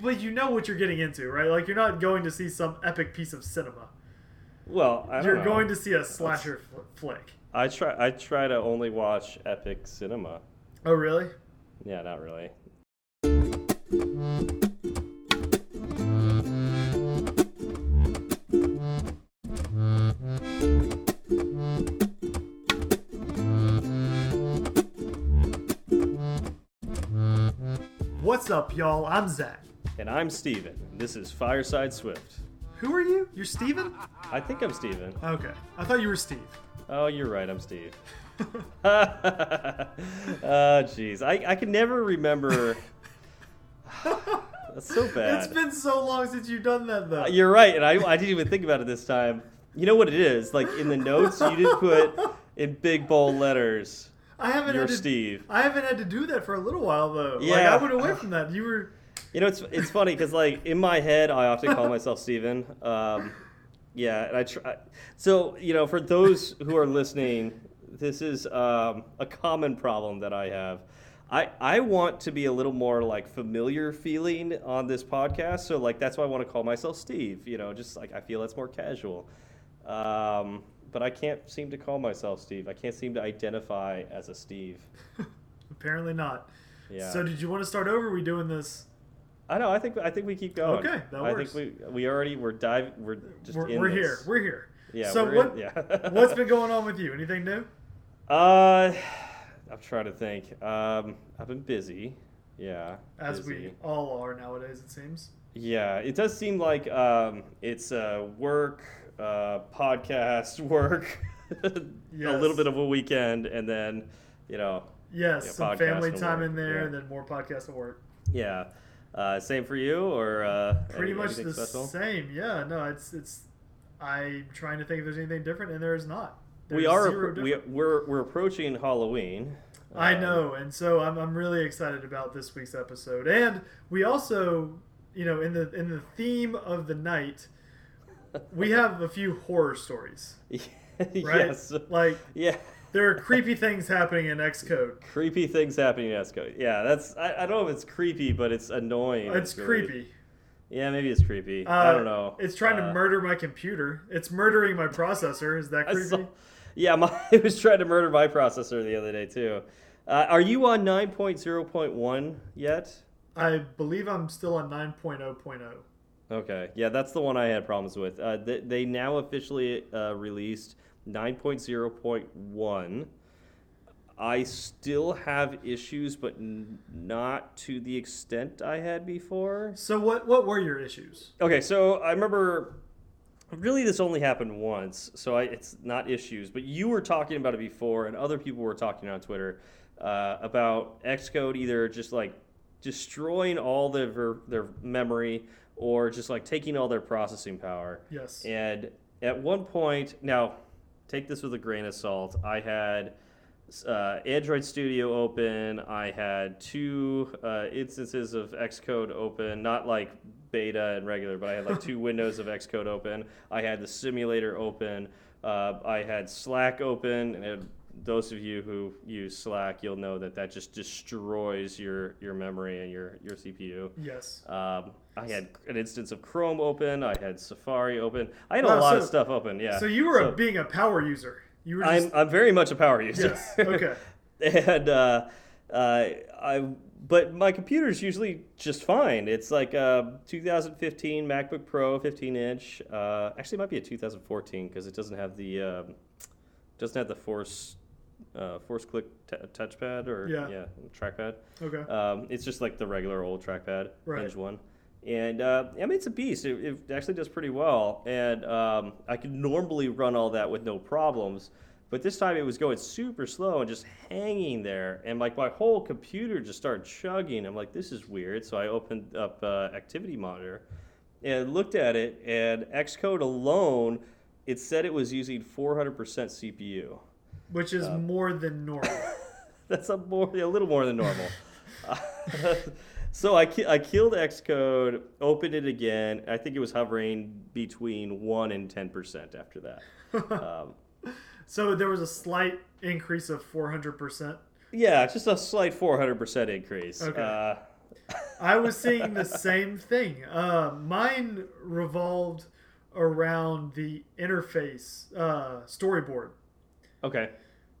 but you know what you're getting into, right? Like you're not going to see some epic piece of cinema. Well, I don't You're know. going to see a slasher fl- flick. I try. I try to only watch epic cinema. Oh really? Yeah, not really. What's up, y'all? I'm Zach. And I'm Steven. This is Fireside Swift. Who are you? You're Steven? I think I'm Steven. Okay. I thought you were Steve. Oh, you're right. I'm Steve. oh, jeez. I, I can never remember. That's so bad. It's been so long since you've done that, though. Uh, You're right, and I, I didn't even think about it this time. You know what it is? Like in the notes, you did put in big bold letters, I haven't "You're had to, Steve." I haven't had to do that for a little while, though. Like, Yeah. I went away from that. You were. You know, it's it's funny because like in my head, I often call myself Steven. Um, yeah, and I try. So you know, for those who are listening, this is um, a common problem that I have. I, I want to be a little more like familiar feeling on this podcast, so like that's why I want to call myself Steve. You know, just like I feel that's more casual. Um, but I can't seem to call myself Steve. I can't seem to identify as a Steve. Apparently not. Yeah. So, did you want to start over? Are we doing this? I know. I think I think we keep going. Okay, that I works. think we we already we're dive we're just We're, in we're here. We're here. yeah. so what? In, yeah. what's been going on with you? Anything new? Uh, I'm trying to think. Um, I've been busy. Yeah. As busy. we all are nowadays, it seems. Yeah, it does seem like um, it's uh, work, uh, podcast, work, a little bit of a weekend, and then you know, Yes, Yeah, some family time work, in there, yeah. and then more podcast at work. yeah. Uh, same for you, or uh, Pretty much the special? same. Yeah, no, it's it's. I'm trying to think if there's anything different, and there is not. We are we, we're we're approaching Halloween. I Um, know, and so I'm, I'm really excited about this week's episode. And we also, you know, in the in the theme of the night, we have a few horror stories, right? yes. Like Yeah. There are creepy things happening in Xcode. Creepy things happening in Xcode. Yeah, that's I, I don't know if it's creepy, but it's annoying. It's really- creepy. Yeah, maybe it's creepy. Uh, I don't know. It's trying to Uh, murder my computer. It's murdering my processor. Is that creepy? saw- yeah, my, it was trying to murder my processor the other day too. Uh, are you on 9.0.1 yet? I believe I'm still on 9.0.0. Okay, yeah, that's the one I had problems with. Uh, they, they now officially uh, released 9.0.1. I still have issues, but n- not to the extent I had before. So what what were your issues? Okay, so I remember really this only happened once, so I, it's not issues, but you were talking about it before, and other people were talking on Twitter uh, about Xcode either just like destroying all their their memory or just like taking all their processing power. Yes. And at one point, now take this with a grain of salt. I had uh, Android Studio open. I had two uh, instances of Xcode open, not like beta and regular, but I had like two windows of Xcode open. I had the simulator open. Uh, I had Slack open, and those of you who use Slack, you'll know that that just destroys your your memory and your your CPU. Yes. Um, I had an instance of Chrome open. I had Safari open. I had a lot so- of stuff open. Yeah. So you were So a, being a power user. You were just I'm I'm very much a power user. yes. Okay. and uh, uh, I but my computer's usually just fine. It's like a 2015 MacBook Pro 15 inch. Uh, actually, it might be a 2014 because it doesn't have the um, doesn't have the force uh, force click t- touchpad or Yeah. trackpad. Okay. Um, it's just like the regular old trackpad, Right. hinge one. And uh, I mean, it's a beast. It, it actually does pretty well. And um, I could normally run all that with no problems. But this time it was going super slow and just hanging there. And like my whole computer just started chugging. I'm like, this is weird. So I opened up uh, Activity Monitor and looked at it. And Xcode alone, it said it was using 400% CPU. Which is Um, more than normal. That's a more a little more than normal. so I ki- I killed Xcode, opened it again. I think it was hovering between one and ten percent after that. Um, so there was a slight increase of 400%. yeah, just a slight four hundred percent increase. Okay. Uh, I was seeing the same thing. Uh, mine revolved around the interface uh, storyboard. Okay.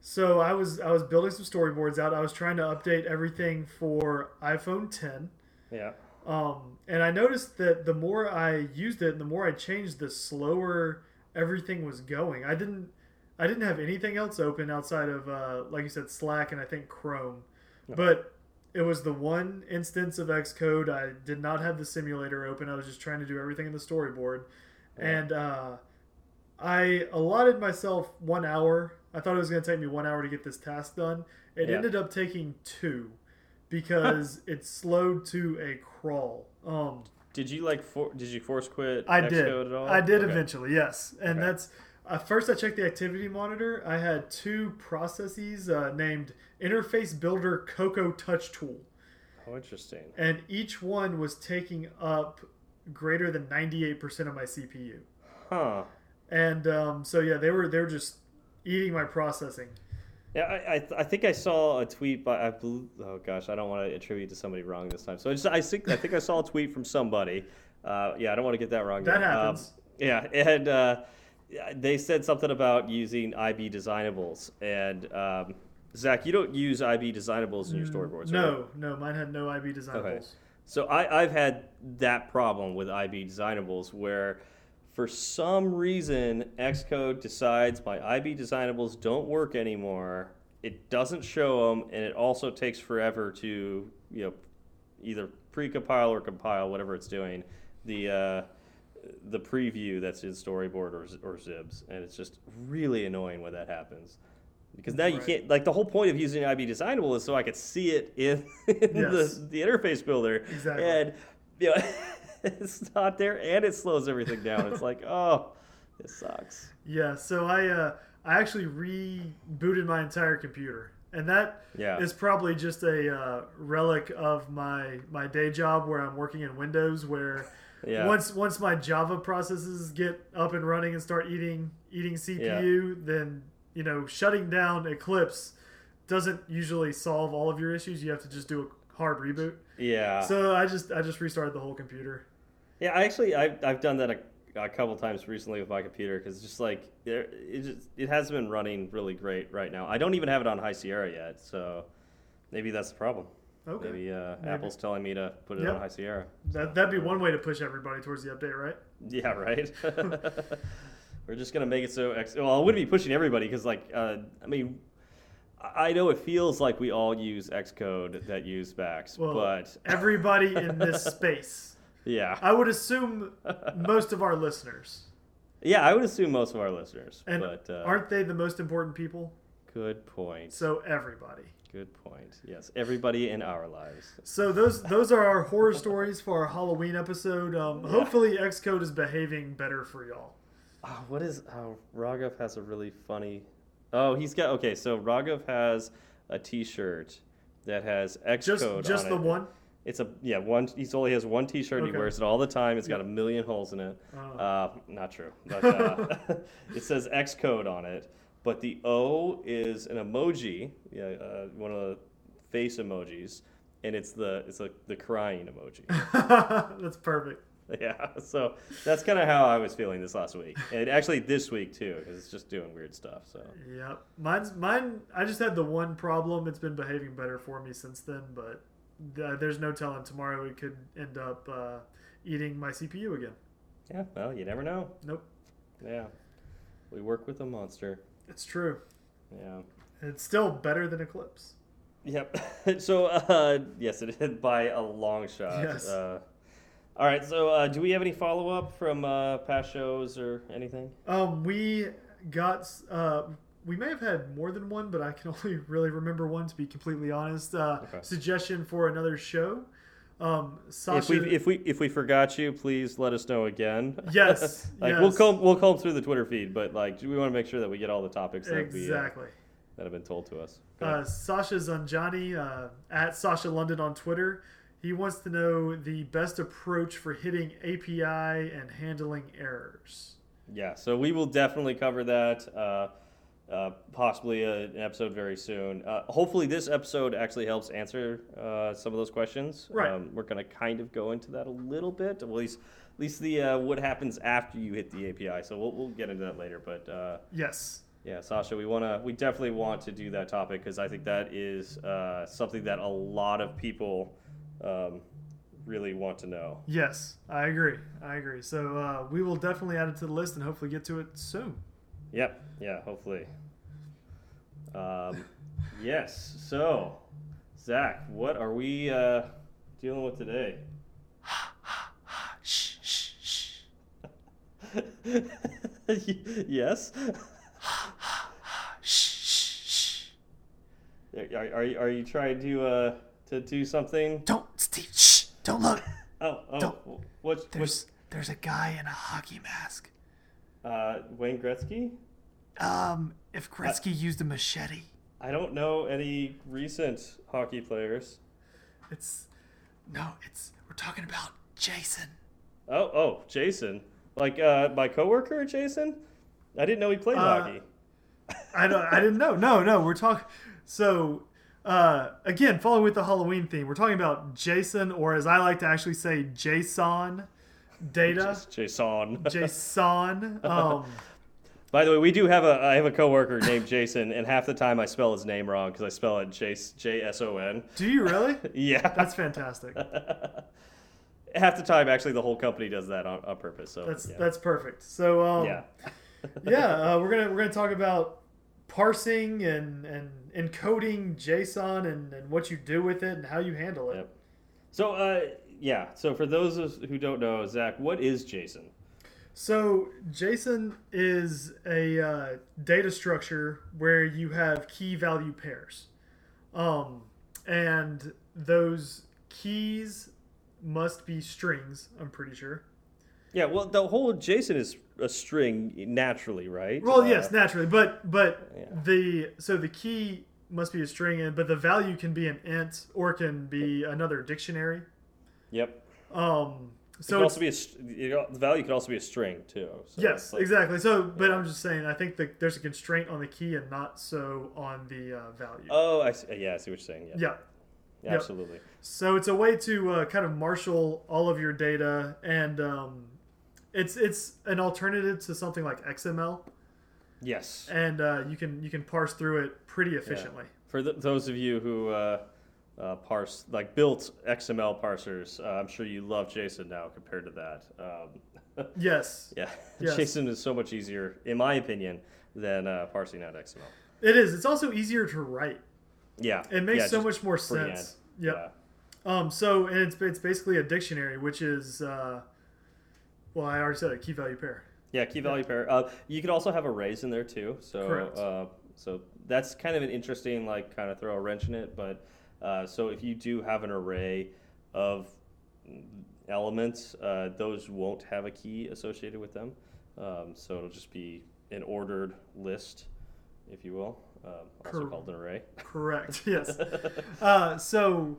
So I was I was building some storyboards out. I was trying to update everything for iPhone 10. Yeah. Um, and I noticed that the more I used it, and the more I changed, the slower everything was going. I didn't I didn't have anything else open outside of uh, like you said Slack and I think Chrome, No. but it was the one instance of Xcode. I did not have the simulator open. I was just trying to do everything in the storyboard, Yeah. and uh, I allotted myself one hour. I thought it was going to take me one hour to get this task done. It Yeah. ended up taking two because it slowed to a crawl. Um, Did you like for, did you force quit I Xcode did. at all? I did Okay. eventually, yes. And Okay. that's uh, first I checked the activity monitor. I had two processes uh, named Interface Builder Cocoa Touch Tool, Oh, interesting. and each one was taking up greater than 98% of my CPU. Huh. And um, so yeah, they were they were just eating my processing. Yeah, I, I, I think I saw a tweet by I bel oh gosh I don't want to attribute to somebody wrong this time. So I just I think I think I saw a tweet from somebody. Uh, yeah, I don't want to get that wrong. That yet. Um, happens. yeah, and uh, they said something about using IB designables. And um, Zach, you don't use IB designables in your storyboards, right? No, no, mine had no IB designables. Okay. So I, I've had that problem with IB designables where for some reason Xcode decides my IB designables don't work anymore. It doesn't show them, and it also takes forever to you know either pre-compile or compile whatever it's doing the uh, the preview that's in Storyboard or, or XIBs, and it's just really annoying when that happens. Because now you can't like the whole point of using IB designable is so I could see it in, in Yes. the, the interface builder. Exactly. And you know, it's not there and it slows everything down. It's like, oh, this sucks. Yeah, so I uh, I actually rebooted my entire computer, and that is Yeah. probably just a uh, relic of my my day job where I'm working in Windows. Where Yeah. once once my Java processes get up and running and start eating eating CPU, then you know shutting down Eclipse doesn't usually solve all of your issues. You have to just do a hard reboot. Yeah. So I just I just restarted the whole computer. Yeah, I actually I've, I've done that a, a couple times recently with my computer because just like there it just it hasn't been running really great right now. I don't even have it on High Sierra yet, so maybe that's the problem. Okay. Maybe, uh, Maybe. Apple's telling me to put it Yep. on High Sierra. That that'd be one way to push everybody towards the update, right? Yeah, right. We're just gonna make it so. Ex- well, I wouldn't be pushing everybody because, like, uh, I mean, I know it feels like we all use Xcode that use Macs, Well, but everybody in this space. yeah, I would assume most of our listeners. yeah, I would assume most of our listeners. And but uh, aren't they the most important people? good point. So everybody. Good point. Yes, everybody in our lives. So those those are our horror stories for our Halloween episode. Um, Hopefully Xcode is behaving better for y'all. Oh, what is? Oh, Raghav has a really funny. Oh, he's got okay. So Raghav has a T-shirt that has Xcode Just on just it. the one. It's a yeah one. He only has one T-shirt. and He wears it all the time. It's got a million holes in it. Oh. Uh, not true. But, uh, it says Xcode on it, but the O is an emoji. Yeah, uh, one of the face emojis, and it's the it's like the crying emoji. That's perfect. yeah. So that's kind of how I was feeling this last week, and actually this week too, because it's just doing weird stuff. So Yep. Mine's mine. I just had the one problem. It's been behaving better for me since then, but th- there's no telling. Tomorrow it could end up uh, eating my CPU again. yeah. Well, you never know. Nope. Yeah. We work with a monster. It's true. Yeah. It's still better than Eclipse. Yep. so, uh, yes, it is by a long shot. Yes. Uh, all right. So, uh, do we have any follow up from uh, past shows or anything? Um, we got. Uh, we may have had more than one, but I can only really remember one. To be completely honest, uh, Okay. suggestion for another show. Um, Sasha. If we if we if we forgot you, please let us know again. Yes, like we'll yes. comb we'll comb through the Twitter feed, but like we want to make sure that we get all the topics that we uh, that have been told to us. Uh. Sasha Zanjani uh, at Sasha London on Twitter. He wants to know the best approach for hitting API and handling errors. Yeah, so we will definitely cover that. Uh, uh, possibly a, an episode very soon. Uh, hopefully, this episode actually helps answer uh, some of those questions. Right. Um, we're going to kind of go into that a little bit, at least, at least the uh, what happens after you hit the API. So we'll, we'll get into that later. But uh, Yes. yeah, Sasha, we want to, we definitely want to do that topic because I think that is uh, something that a lot of people um, really want to know. Yes, I agree. I agree. So uh, we will definitely add it to the list and hopefully get to it soon. Yep. Yeah. Hopefully. Um, yes. So, Zach, what are we uh, dealing with today? Shh, shh, shh. yes. Shh, shh, shh. Are, are, you- are you trying to uh, to do something? Don't, Steve. Shh. Don't look. Oh, oh. Don't. What's There's there's a guy in a hockey mask. uh, Wayne Gretzky? Um, if Gretzky used a machete, I don't know any recent hockey players. it's no, it's we're talking about Jason. Oh, oh, Jason. Like uh, my coworker, Jason. I didn't know he played Uh, hockey. I don't, I didn't know. No, no, we're talking. So, uh, again, following with the Halloween theme, we're talking about Jason, or as I like to actually say, Jason Data. Jason. Jason. Um, By the way, we do have a I have a coworker named Jason, and half the time I spell his name wrong because I spell it J J S O N. do you really? Yeah, That's fantastic. half the time actually the whole company does that on, on purpose. So That's yeah. that's perfect. So, um, yeah. yeah, uh, we're gonna we're gonna talk about parsing and and encoding JSON and, and what you do with it and how you handle it. Yep. So uh, yeah. So for those who don't know, Zach, what is Jason? So JSON is a uh, data structure where you have key value pairs, um, and those keys must be strings. I'm pretty sure. Yeah. Well, the whole JSON is a string naturally, right? Well, Uh, yes, naturally, but but Yeah. the so the key must be a string, and but the value can be an int or can be another dictionary. Yep. Um, so it's, also be a you know, the value could also be a string too. So yes, like- exactly. So, but I'm just saying, I think that there's a constraint on the key and not so on the uh, value. Oh, I see. yeah, I see what you're saying. Yeah, yeah. Yeah, yep. absolutely. So it's a way to uh, kind of marshal all of your data, and um, it's it's an alternative to something like XML, Yes. and uh, you can you can parse through it pretty efficiently. For th- those of you who uh, uh, parse, like built XML parsers, uh, I'm sure you love JSON now compared to that. Um, Yes, yeah, Yes. JSON is so much easier, in my opinion, than uh, parsing out XML. it is. It's also easier to write. Yeah, It makes yeah, so much more sense. Yep. Um, so and it's it's basically a dictionary, which is uh, well, I already said a key value pair. Yeah, key value pair. Uh, you could also have arrays in there too. So, uh, so that's kind of an interesting, like, kind of throw a wrench in it. But uh, so if you do have an array of elements, uh, those won't have a key associated with them. Um, so it'll just be an ordered list, if you will, um, also Cor- called an array. Correct. yes. Uh, so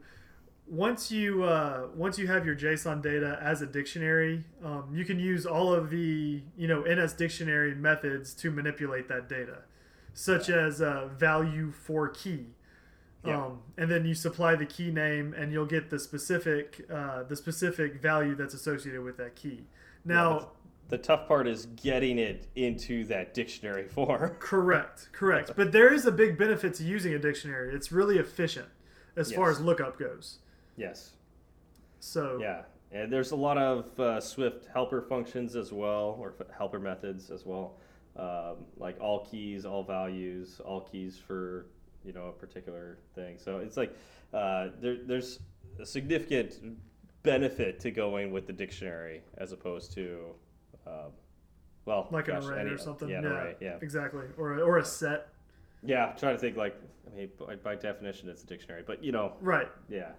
once you uh, once you have your JSON data as a dictionary, um, you can use all of the you know NS dictionary methods to manipulate that data, such as uh, value for key. Yeah. Um, and then you supply the key name, and you'll get the specific uh, the specific value that's associated with that key. Now, but the tough part is getting it into that dictionary form. Correct, correct. But there is a big benefit to using a dictionary. It's really efficient as far as lookup goes. Yes. So Yeah, and there's a lot of uh, Swift helper functions as well, or f- helper methods as well, um, like all keys, all values, all keys for you know a particular thing. So it's like uh, there, there's a significant benefit to going with the dictionary as opposed to, um, well, like an array any- or something. Yeah, an array, yeah, exactly. Or a, or a set. yeah. I'm trying to think like, I mean, by, by definition, it's a dictionary, but you know, Right. yeah,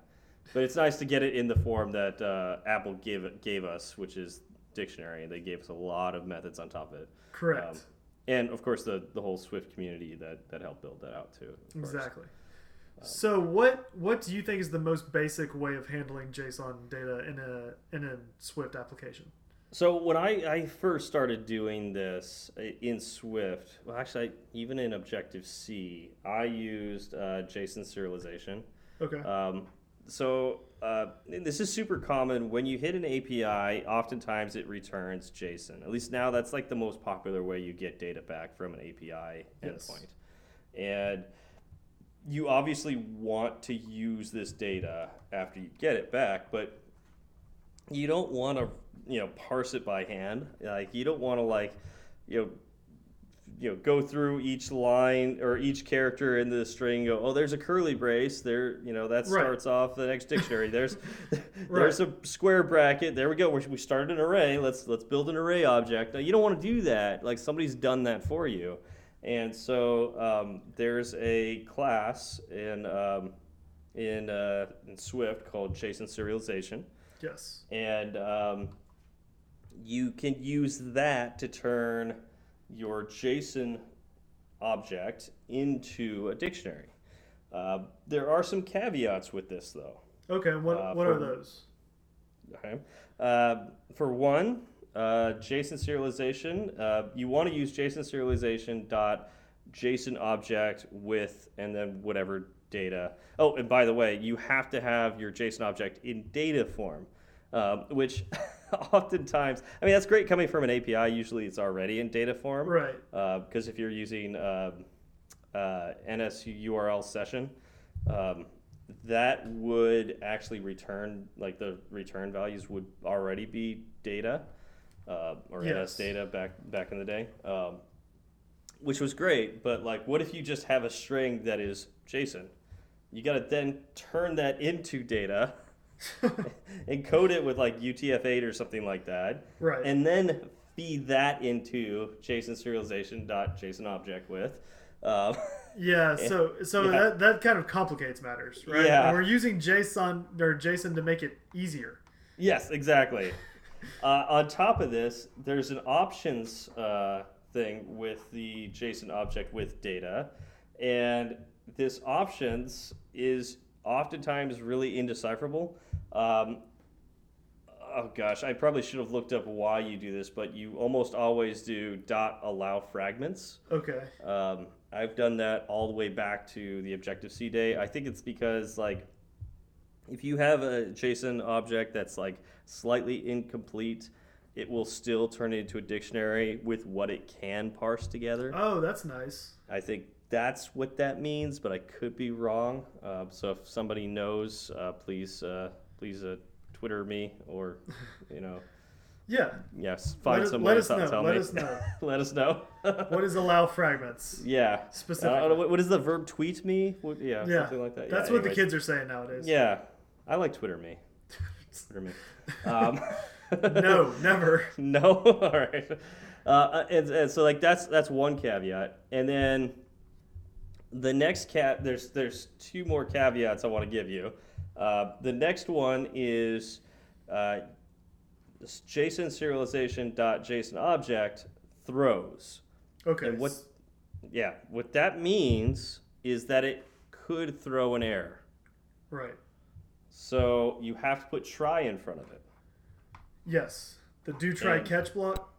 but it's nice to get it in the form that uh, Apple gave gave us, which is dictionary. They gave us a lot of methods on top of it, Correct. Um, and of course the the whole Swift community that that helped build that out too. exactly. So what what do you think is the most basic way of handling JSON data in a in a Swift application? So when I, I first started doing this uh, in Swift, well, actually, I, even in Objective C, I used uh, JSON serialization. Okay. Um, so uh, this is super common. When you hit an API, oftentimes it returns JSON. At least now, that's like the most popular way you get data back from an API Yes. endpoint. And you obviously want to use this data after you get it back, but you don't want to, you know, parse it by hand. Like you don't want to like, you know, you know, go through each line or each character in the string. Go, oh, there's a curly brace. There, you know, that Right. starts off the next dictionary. There's, Right. there's a square bracket. There we go. We started an array. Let's let's build an array object. Now, you don't want to do that. Like somebody's done that for you. And so um, there's a class in um, in, uh, in Swift called JSON serialization yes. and um, you can use that to turn your JSON object into a dictionary. Uh, there are some caveats with this, though. Okay. What Uh, what are those? Okay. Uh, for one, uh, JSON serialization, uh, you want to use JSON serialization dot JSON object with and then whatever data. Oh, and by the way, you have to have your JSON object in data form, um, which oftentimes, I mean, that's great coming from an API. Usually, it's already in data form, Right. Because if you're using um, uh, NSURL session, um, that would actually return like the return values would already be data uh, or Yes. NS data back back in the day, um, which was great. But like, what if you just have a string that is JSON? You got to then turn that into data, encode it with like UTF-8 or something like that, Right. and then feed that into JSON serialization dot JSON object with. Uh, Yeah, so so Yeah. that that kind of complicates matters, right? Yeah. And we're using JSON or JSON to make it easier. yes, exactly. uh, on top of this, there's an options uh, thing with the JSON object with data, and this options is oftentimes really indecipherable. Um, oh gosh, I probably should have looked up why you do this, but you almost always do dot allow fragments. Okay. Um, I've done that all the way back to the Objective C day. I think it's because like if you have a JSON object that's like slightly incomplete, it will still turn it into a dictionary with what it can parse together. Oh, that's nice. I think that's what that means, but I could be wrong. Uh, so if somebody knows, uh, please uh, please uh, Twitter me or you know Yeah. yes find Let us- some let us to know, tell let me. us know. let us know. What is allow fragments? Yeah. Specifically. I what, is the verb tweet me? What, yeah, Yeah. something like that. That's yeah, what the kids are saying nowadays. Yeah. I like Twitter me. Twitter me. Um, No, never. no. All right. Uh, and, and so like that's that's one caveat, and then the next cat there's there's two more caveats I want to give you. Uh, the next one is uh, JSON serialization dot JSON object throws. Okay. And what, yeah, what that means is that it could throw an error. Right. So you have to put try in front of it. Yes. The do try And- catch block.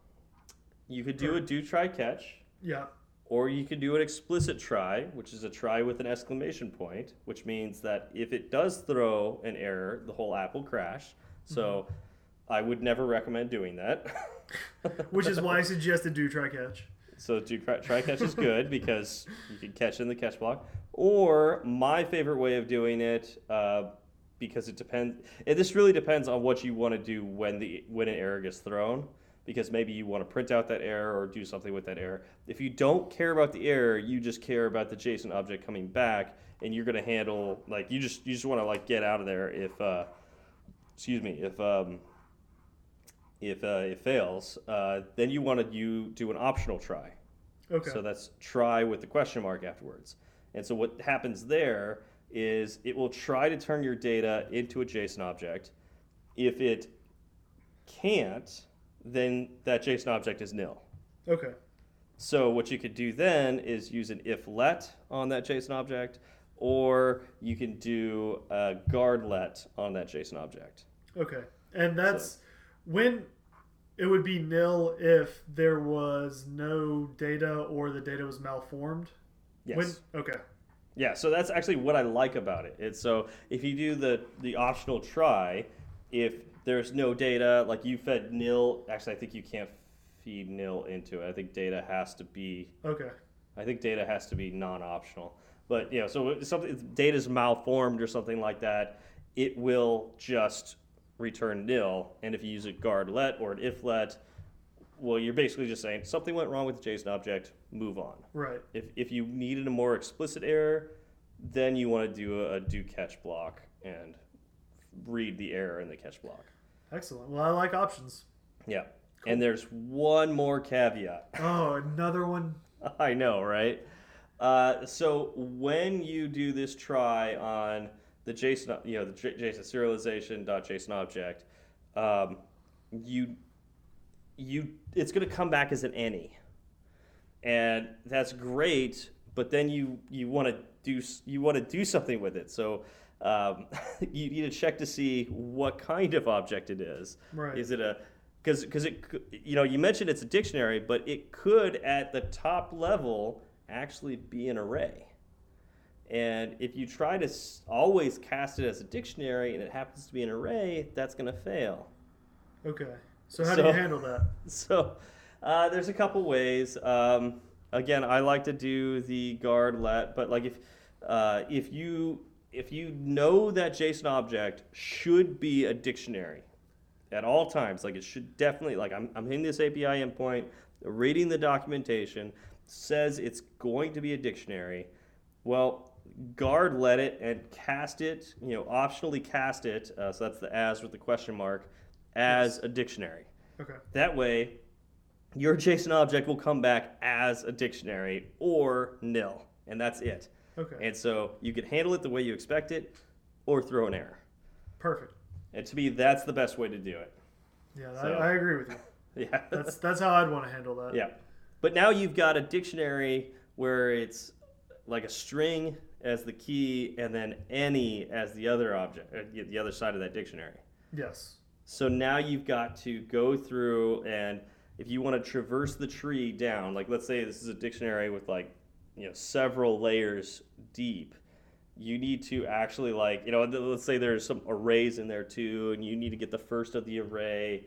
You could do a do try catch, Yeah. Or you could do an explicit try, which is a try with an exclamation point, which means that if it does throw an error, the whole app will crash. So I would never recommend doing that. Which is why I suggested do try catch. So do try, try catch is good because you can catch in the catch block. Or my favorite way of doing it, uh, because it depends. And this really depends on what you want to do when the when an error gets thrown. Because maybe you want to print out that error or do something with that error. If you don't care about the error, you just care about the JSON object coming back, and you're gonna handle like you just you just want to like get out of there if uh, excuse me if um, if uh, it fails, uh, then you want to you do an optional try. Okay. So that's try with the question mark afterwards. And so what happens there is it will try to turn your data into a JSON object. If it can't, then that JSON object is nil. okay. So what you could do then is use an if let on that JSON object, or you can do a guard let on that JSON object. Okay. And that's when it would be nil if there was no data or the data was malformed. Yes. When, okay. Yeah, so that's actually what I like about it. It's so if you do the the optional try, if there's no data, like you fed nil, actually I think you can't feed nil into it. I think data has to be Okay. I think data has to be non-optional. But you know, so if something if data's malformed or something like that, it will just return nil. And if you use a guard let or an if let, well, you're basically just saying something went wrong with the JSON object, move on. Right. If, if you needed a more explicit error, then you want to do a, a do catch block and read the error in the catch block. Excellent. Well, I like options. Yeah. And there's one more caveat. Oh, another one. I know, right? Uh, so when you do this try on the JSON, you know, the J- JSON serialization dot JSON object, um, you you it's going to come back as an any, and that's great. But then you you want to do you want to do something with it. So um, you need to check to see what kind of object it is. Right. Is it a because because it you know you mentioned it's a dictionary, but it could at the top level actually be an array. And if you try to always cast it as a dictionary and it happens to be an array, that's going to fail. Okay. So how do you handle that? So uh, there's a couple ways. Um, again, I like to do the guard let, but like if uh, if you if you know that JSON object should be a dictionary at all times, like it should definitely like I'm I'm hitting this API endpoint, reading the documentation says it's going to be a dictionary. Well, guard let it and cast it, you know, optionally cast it. Uh, so that's the as with the question mark as a dictionary. Okay. That way, your JSON object will come back as a dictionary or nil, and that's it. Okay. And so you can handle it the way you expect it, or throw an error. Perfect. And to me, that's the best way to do it. Yeah, So- I, I agree with you. Yeah. That's that's how I'd want to handle that. yeah. But now you've got a dictionary where it's like a string as the key, and then any as the other object, uh, the other side of that dictionary. Yes. So now you've got to go through and if you want to traverse the tree down, like let's say this is a dictionary with like, you know, several layers deep, you need to actually like, you know, let's say there's some arrays in there too, and you need to get the first of the array.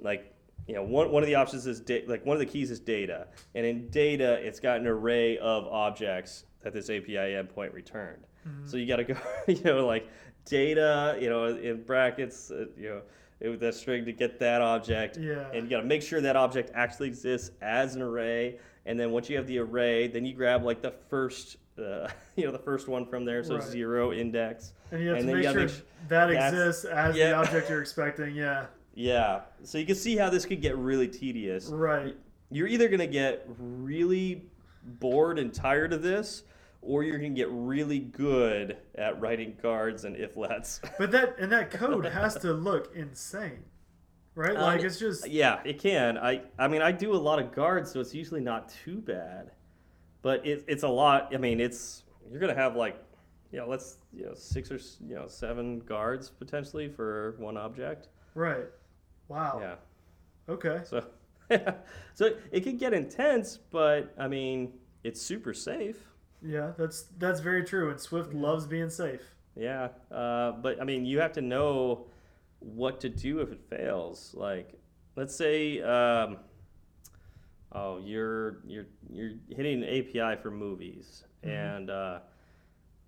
Like, you know, one, one of the options is da- like one of the keys is data, and in data, it's got an array of objects that this API endpoint returned. So you got to go, you know, like data, you know, in brackets, uh, you know, with that string to get that object, Yeah. and you got to make sure that object actually exists as an array. And then once you have the array, then you grab like the first, uh, you know, the first one from there, so Right. zero index. And you have And to make sure make sh- that exists as the object you're expecting. Yeah. Yeah, so you can see how this could get really tedious. Right. You're either going to get really bored and tired of this, or you're going to get really good at writing guards and if lets. But that and that code has to look insane, right? Um, Like it's just yeah, it can. I I mean, I do a lot of guards, so it's usually not too bad. But it, it's a lot. I mean, it's you're going to have like, you know, let's you know six or you know seven guards potentially for one object. right. Wow. Yeah. Okay. So, so it can get intense, but I mean, it's super safe. Yeah, that's that's very true. And Swift loves being safe. Yeah, uh, but I mean, you have to know what to do if it fails. Like, let's say, um, oh, you're you're you're hitting an API for movies, and uh,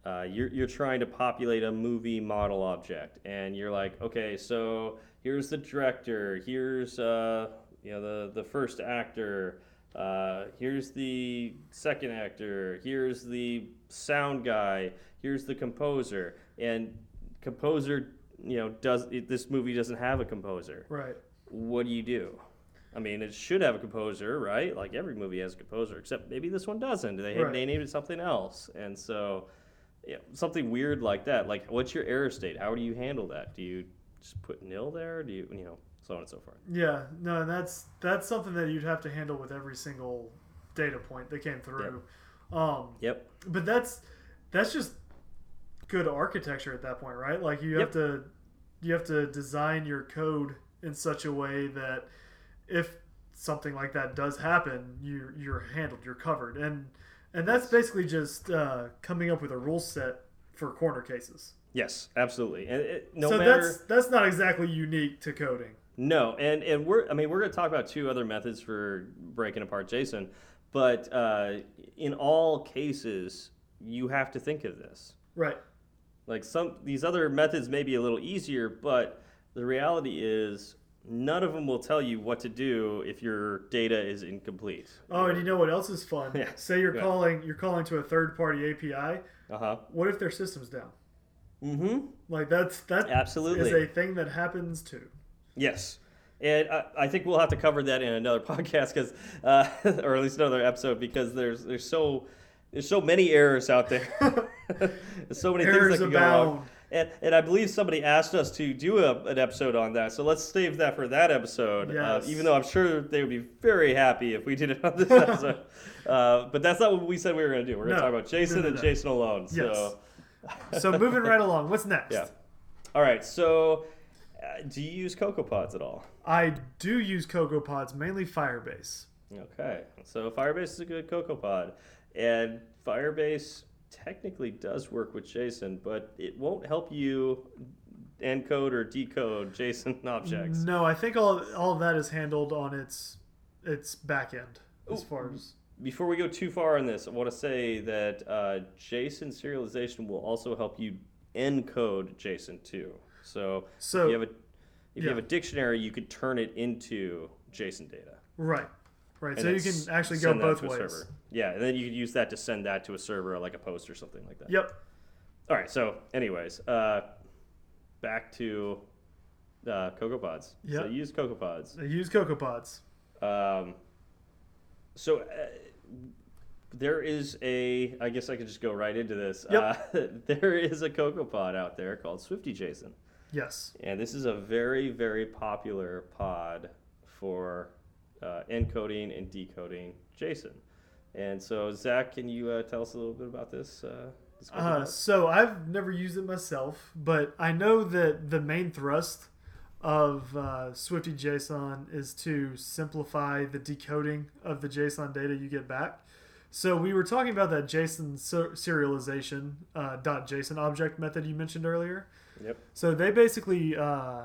uh, you're you're trying to populate a movie model object, and you're like, okay, so here's the director, here's uh, you know the the first actor. Uh, here's the second actor. Here's the sound guy. Here's the composer. And composer, you know, does it, this movie doesn't have a composer. Right. What do you do? I mean, it should have a composer, right? Like every movie has a composer, except maybe this one doesn't. They Right. they named it something else, and so yeah, something weird like that. Like, what's your error state? How do you handle that? Do you just put nil there? Do you, you know, so on and so forth? Yeah. No, and that's that's something that you'd have to handle with every single data point that came through. Um, Yep. but that's that's just good architecture at that point, right? Like you have to you have to design your code in such a way that if something like that does happen, you're you're handled, you're covered, and and that's basically just uh, coming up with a rule set for corner cases. Yes, absolutely. And it, no so matter that's that's not exactly unique to coding. no, and and we're I mean we're going to talk about two other methods for breaking apart JSON, but uh, in all cases you have to think of this. Right. Like some these other methods may be a little easier, but the reality is none of them will tell you what to do if your data is incomplete. Oh, and you know what else is fun? Yeah. Say you're Yeah. calling you're calling to a third party API. Uh huh. What if their system's down? Mm-hmm. Like that's that Absolutely. is a thing that happens too. Yes. And I, I think we'll have to cover that in another podcast, because, uh, or at least another episode, because there's there's so there's so many errors out there. There's so many Errors things that can go wrong. And, and I believe somebody asked us to do a, an episode on that, so let's save that for that episode. Uh, even though I'm sure they would be very happy if we did it on this episode. uh, but that's not what we said we were going to do. We're going to No. talk about Jason No, no, and. Jason alone. Yes. So. So moving right along, what's next? Yeah. All right. So, uh, do you use CocoaPods at all? I do use CocoaPods, mainly Firebase. Okay, so Firebase is a good CocoaPod, and Firebase technically does work with JSON, but it won't help you encode or decode JSON objects. No, I think all all of that is handled on its its back end as Ooh. far as Before we go too far on this, I want to say that uh, JSON serialization will also help you encode JSON too. So, So- if you have a if you have a dictionary, you could turn it into JSON data. right, right. So you can actually go both ways. Yeah, and then you could use that to send that to a server, like a post or something like that. Yep. All right. So, anyways, uh, back to uh, CocoaPods. So Yep. you use CocoaPods. I use CocoaPods. Um, so uh, there is a. I guess I could just go right into this. Yep. Uh, there is a CocoaPod out there called SwiftyJSON, Yes. and this is a very very popular pod for uh, encoding and decoding JSON. And so, Zach, can you uh, tell us a little bit about this? Uh, this Uh, so I've never used it myself, but I know that the main thrust of uh, Swifty JSON is to simplify the decoding of the JSON data you get back. So we were talking about that JSON ser- serialization uh, dot .json object method you mentioned earlier. Yep. So they basically uh,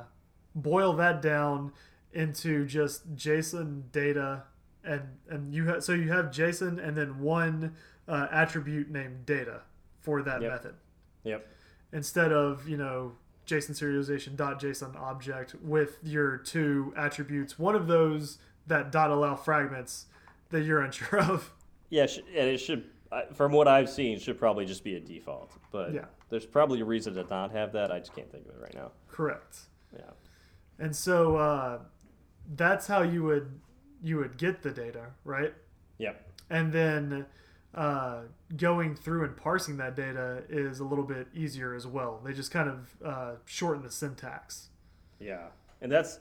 boil that down into just JSON data, and and you ha- so you have JSON and then one uh, attribute named data for that Yep. method Yep. instead of you know JSON serialization dot JSON object with your two attributes. One of those that dot allow fragments that you're unsure of. Yeah, and it should, from what I've seen, should probably just be a default. But Yeah. there's probably a reason to not have that. I just can't think of it right now. Correct. Yeah. And so uh, that's how you would you would get the data, right? Yep. and then uh, going through and parsing that data is a little bit easier as well. They just kind of uh, shorten the syntax. Yeah. And that's,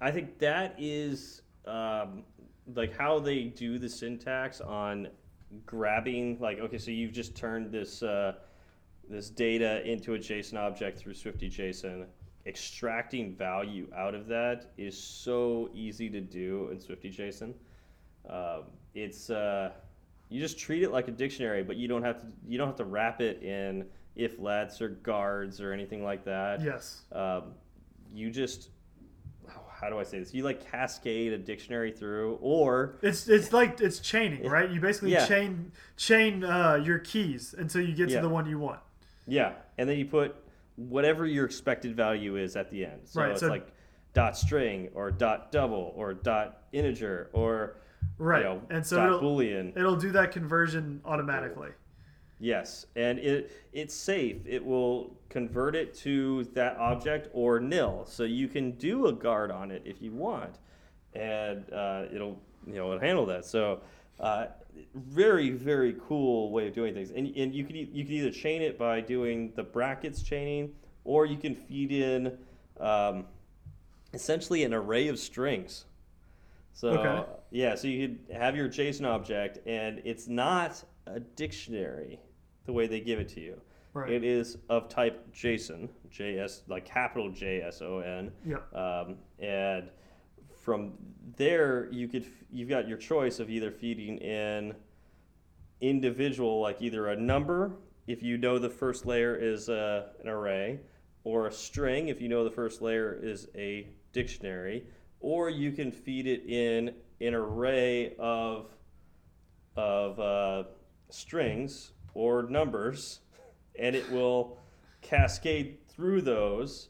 I think that is um, like how they do the syntax on grabbing, like, okay, so you've just turned this, uh, this data into a JSON object through SwiftyJSON. Extracting value out of that is so easy to do in SwiftyJSON. Um, it's uh, you just treat it like a dictionary, but you don't have to you don't have to wrap it in if lets or guards or anything like that. Yes. Um, you just how do I say this? You like cascade a dictionary through, or It's it's like it's chaining, right? You basically Yeah. chain chain uh, your keys until you get Yeah. to the one you want. yeah, and then you put whatever your expected value is at the end. So Right, it's so- like dot string or dot double or dot integer or Right. you know, and so dot it'll, boolean. it'll do that conversion automatically. Yes, and it it's safe. It will convert it to that object or nil, so you can do a guard on it if you want, and uh, it'll you know it'll handle that. So uh, very very cool way of doing things, and and you can you can either chain it by doing the brackets chaining, or you can feed in um, essentially an array of strings. So Okay. yeah, so you could have your JSON object, and it's not a dictionary the way they give it to you. Right. It is of type JSON, JS like capital J S O N, Yep. um, and from there, you could you've got your choice of either feeding in individual, like either a number if you know the first layer is uh, an array, or a string if you know the first layer is a dictionary, or you can feed it in an array of of uh, strings or numbers, and it will cascade through those.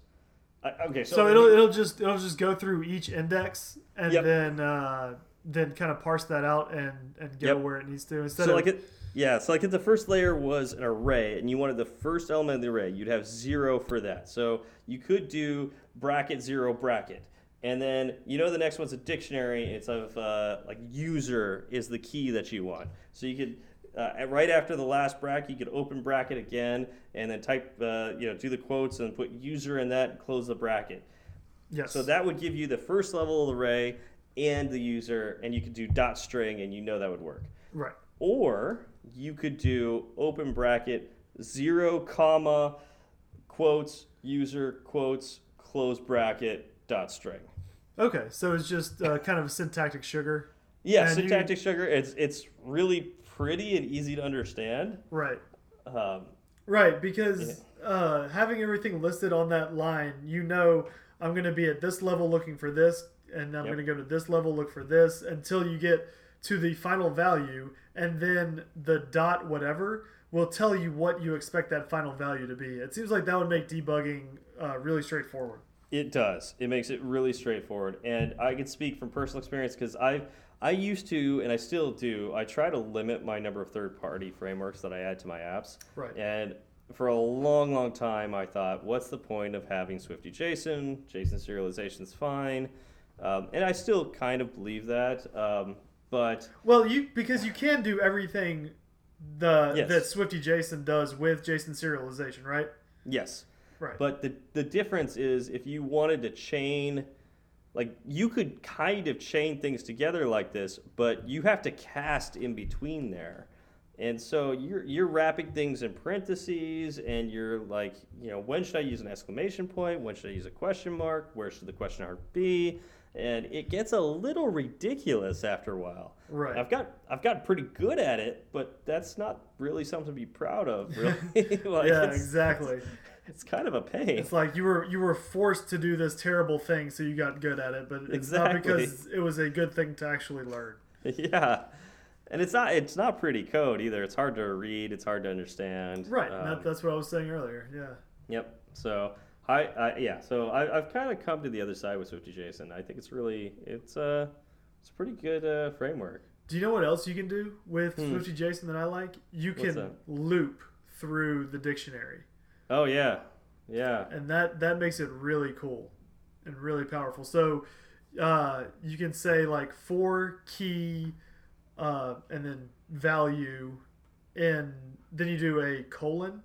I, okay, so, So it'll it'll just it'll just go through each index and Yep. then uh, then kind of parse that out and and go Yep. where it needs to instead so of like it, yeah, so like if the first layer was an array and you wanted the first element of the array, you'd have zero for that. So you could do bracket zero bracket. And then you know the next one's a dictionary. It's of uh, like user is the key that you want. So you could uh, right after the last bracket, you could open bracket again and then type uh, you know do the quotes and put user in that and close the bracket. yes. So that would give you the first level of the array and the user, and you could do dot string, and you know that would work. right. Or you could do open bracket zero comma quotes user quotes close bracket dot string. Okay, so it's just uh, kind of a syntactic sugar. Yeah, And you- syntactic sugar. It's it's really pretty and easy to understand. Right. Um, Right, because uh, having everything listed on that line, you know I'm going to be at this level looking for this, and I'm Yep. going to go to this level look for this until you get to the final value, and then the dot whatever will tell you what you expect that final value to be. It seems like that would make debugging uh, really straightforward. It does. It makes it really straightforward, and I can speak from personal experience because I I used to, and I still do. I try to limit my number of third-party frameworks that I add to my apps. Right. And for a long, long time, I thought, what's the point of having Swifty JSON? JSON is fine, um, and I still kind of believe that. Um, but Well, you because you can do everything the Yes. that Swifty JSON does with JSON serialization, right? yes, Right. But the the difference is if you wanted to chain, like you could kind of chain things together like this, but you have to cast in between there. And so you're you're wrapping things in parentheses, and you're like, you know, when should I use an exclamation point? When should I use a question mark? Where should the question mark be? And it gets a little ridiculous after a while. Right. I've got I've gotten pretty good at it, but that's not really something to be proud of, really. like, yeah, it's- exactly. It's kind of a pain. It's like you were you were forced to do this terrible thing, so you got good at it. But it's not because it was a good thing to actually learn. yeah, and it's not it's not pretty code either. It's hard to read. It's hard to understand. Right. Um, that, that's what I was saying earlier. Yeah. Yep. So I, I yeah. So I, I've kind of come to the other side with Swifty JSON. I think it's really it's uh it's a pretty good uh, framework. Do you know what else you can do with Hmm. Swifty JSON that I like? You can loop through the dictionary, Oh yeah, yeah. and that that makes it really cool and really powerful. So uh, you can say like for key uh, and then value, and then you do a colon,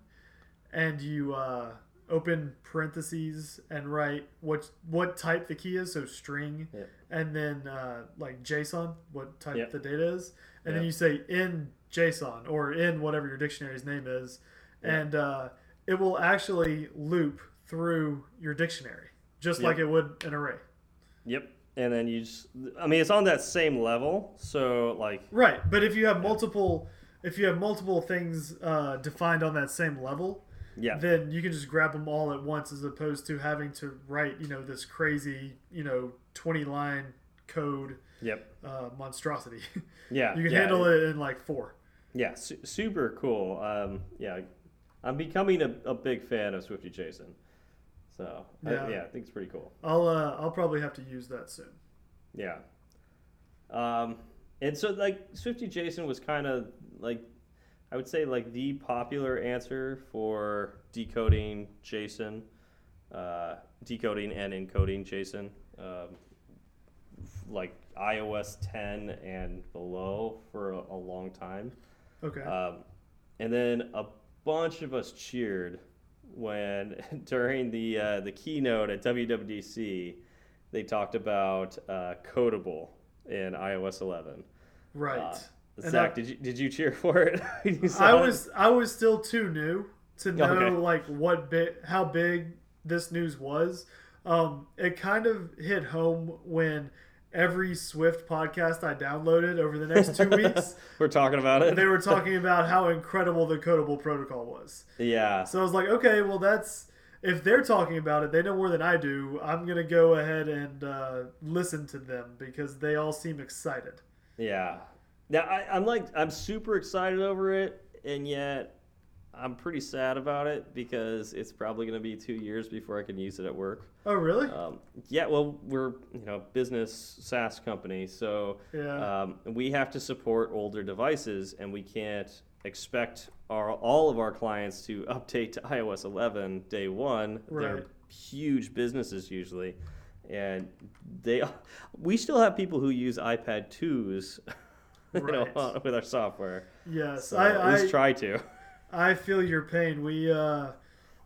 and you uh, open parentheses and write what what type the key is, so string, Yep. and then uh, like JSON, what type Yep. the data is, and then you say in JSON or in whatever your dictionary's name is, Yep. and uh, it will actually loop through your dictionary just Yep. like it would an array. Yep. And then you just I mean it's on that same level. So like Right, but if you have multiple, if you have multiple things uh, defined on that same level, yeah. then you can just grab them all at once, as opposed to having to write, you know, this crazy, you know, twenty line code Yep. uh, monstrosity. Yeah. you can yeah. handle it in like four. Yeah, su- super cool. Um, yeah, I'm becoming a, a big fan of Swifty JSON. So I- Yeah. yeah, I think it's pretty cool. I'll uh, I'll probably have to use that soon. Yeah. Um, and so like Swifty JSON was kind of like I would say like the popular answer for decoding JSON, uh, decoding and encoding JSON, um, like iOS 10 and below for a, a long time. Okay. Um, and then a bunch of us cheered when during the uh, the keynote at WWDC they talked about uh, Codable in iOS 11. right. Zach, I- did you did you cheer for it? I it? was I was still too new to know Okay. like what big how big this news was. Um, it kind of hit home when every Swift podcast I downloaded over the next two weeks, We're talking about it. they were talking about how incredible the Codable protocol was. Yeah. So I was like, okay, well, that's if they're talking about it, they know more than I do. I'm gonna go ahead and uh, listen to them because they all seem excited. Yeah. Now I, I'm like I'm super excited over it, and yet I'm pretty sad about it because it's probably going to be two years before I can use it at work. Oh, really? Um, yeah. Well, we're you know business SaaS company, so yeah. um, we have to support older devices, and we can't expect our all of our clients to update to iOS 11 day one. Right. They're huge businesses usually, and they we still have people who use iPad twos. You know, with our software. yes, So I, at least I try to. I feel your pain. We uh,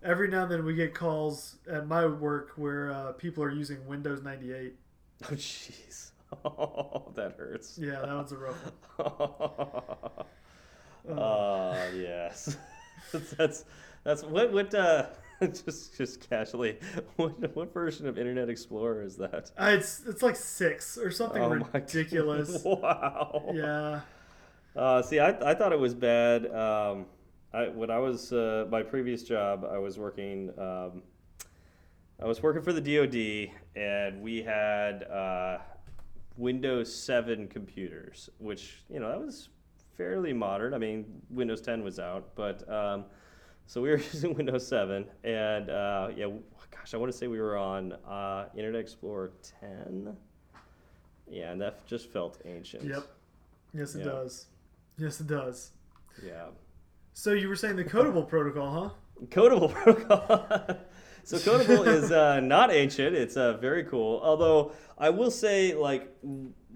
every now and then we get calls at my work where uh, people are using Windows 98. Oh, jeez. Oh, that hurts. Yeah, that was a rough one. Oh, yes. that's, that's that's what what uh just just casually what what version of Internet Explorer is that? Uh, it's it's like six or something Oh ridiculous. Wow. Yeah. Uh, see, I, I thought it was bad. Um, I when I was uh, my previous job, I was working. Um, I was working for the DoD, and we had uh, Windows 7 computers, which you know that was fairly modern. I mean, Windows 10 was out, but um, so we were using Windows 7, and uh, yeah, gosh, I want to say we were on uh, Internet Explorer 10. Yeah, and that just felt ancient. Yep. Yes, it Yeah. does. Yes, it does. Yeah. So you were saying the Codable protocol, huh? Codable protocol. so Codable is uh, not ancient. It's uh, very cool. Although I will say, like,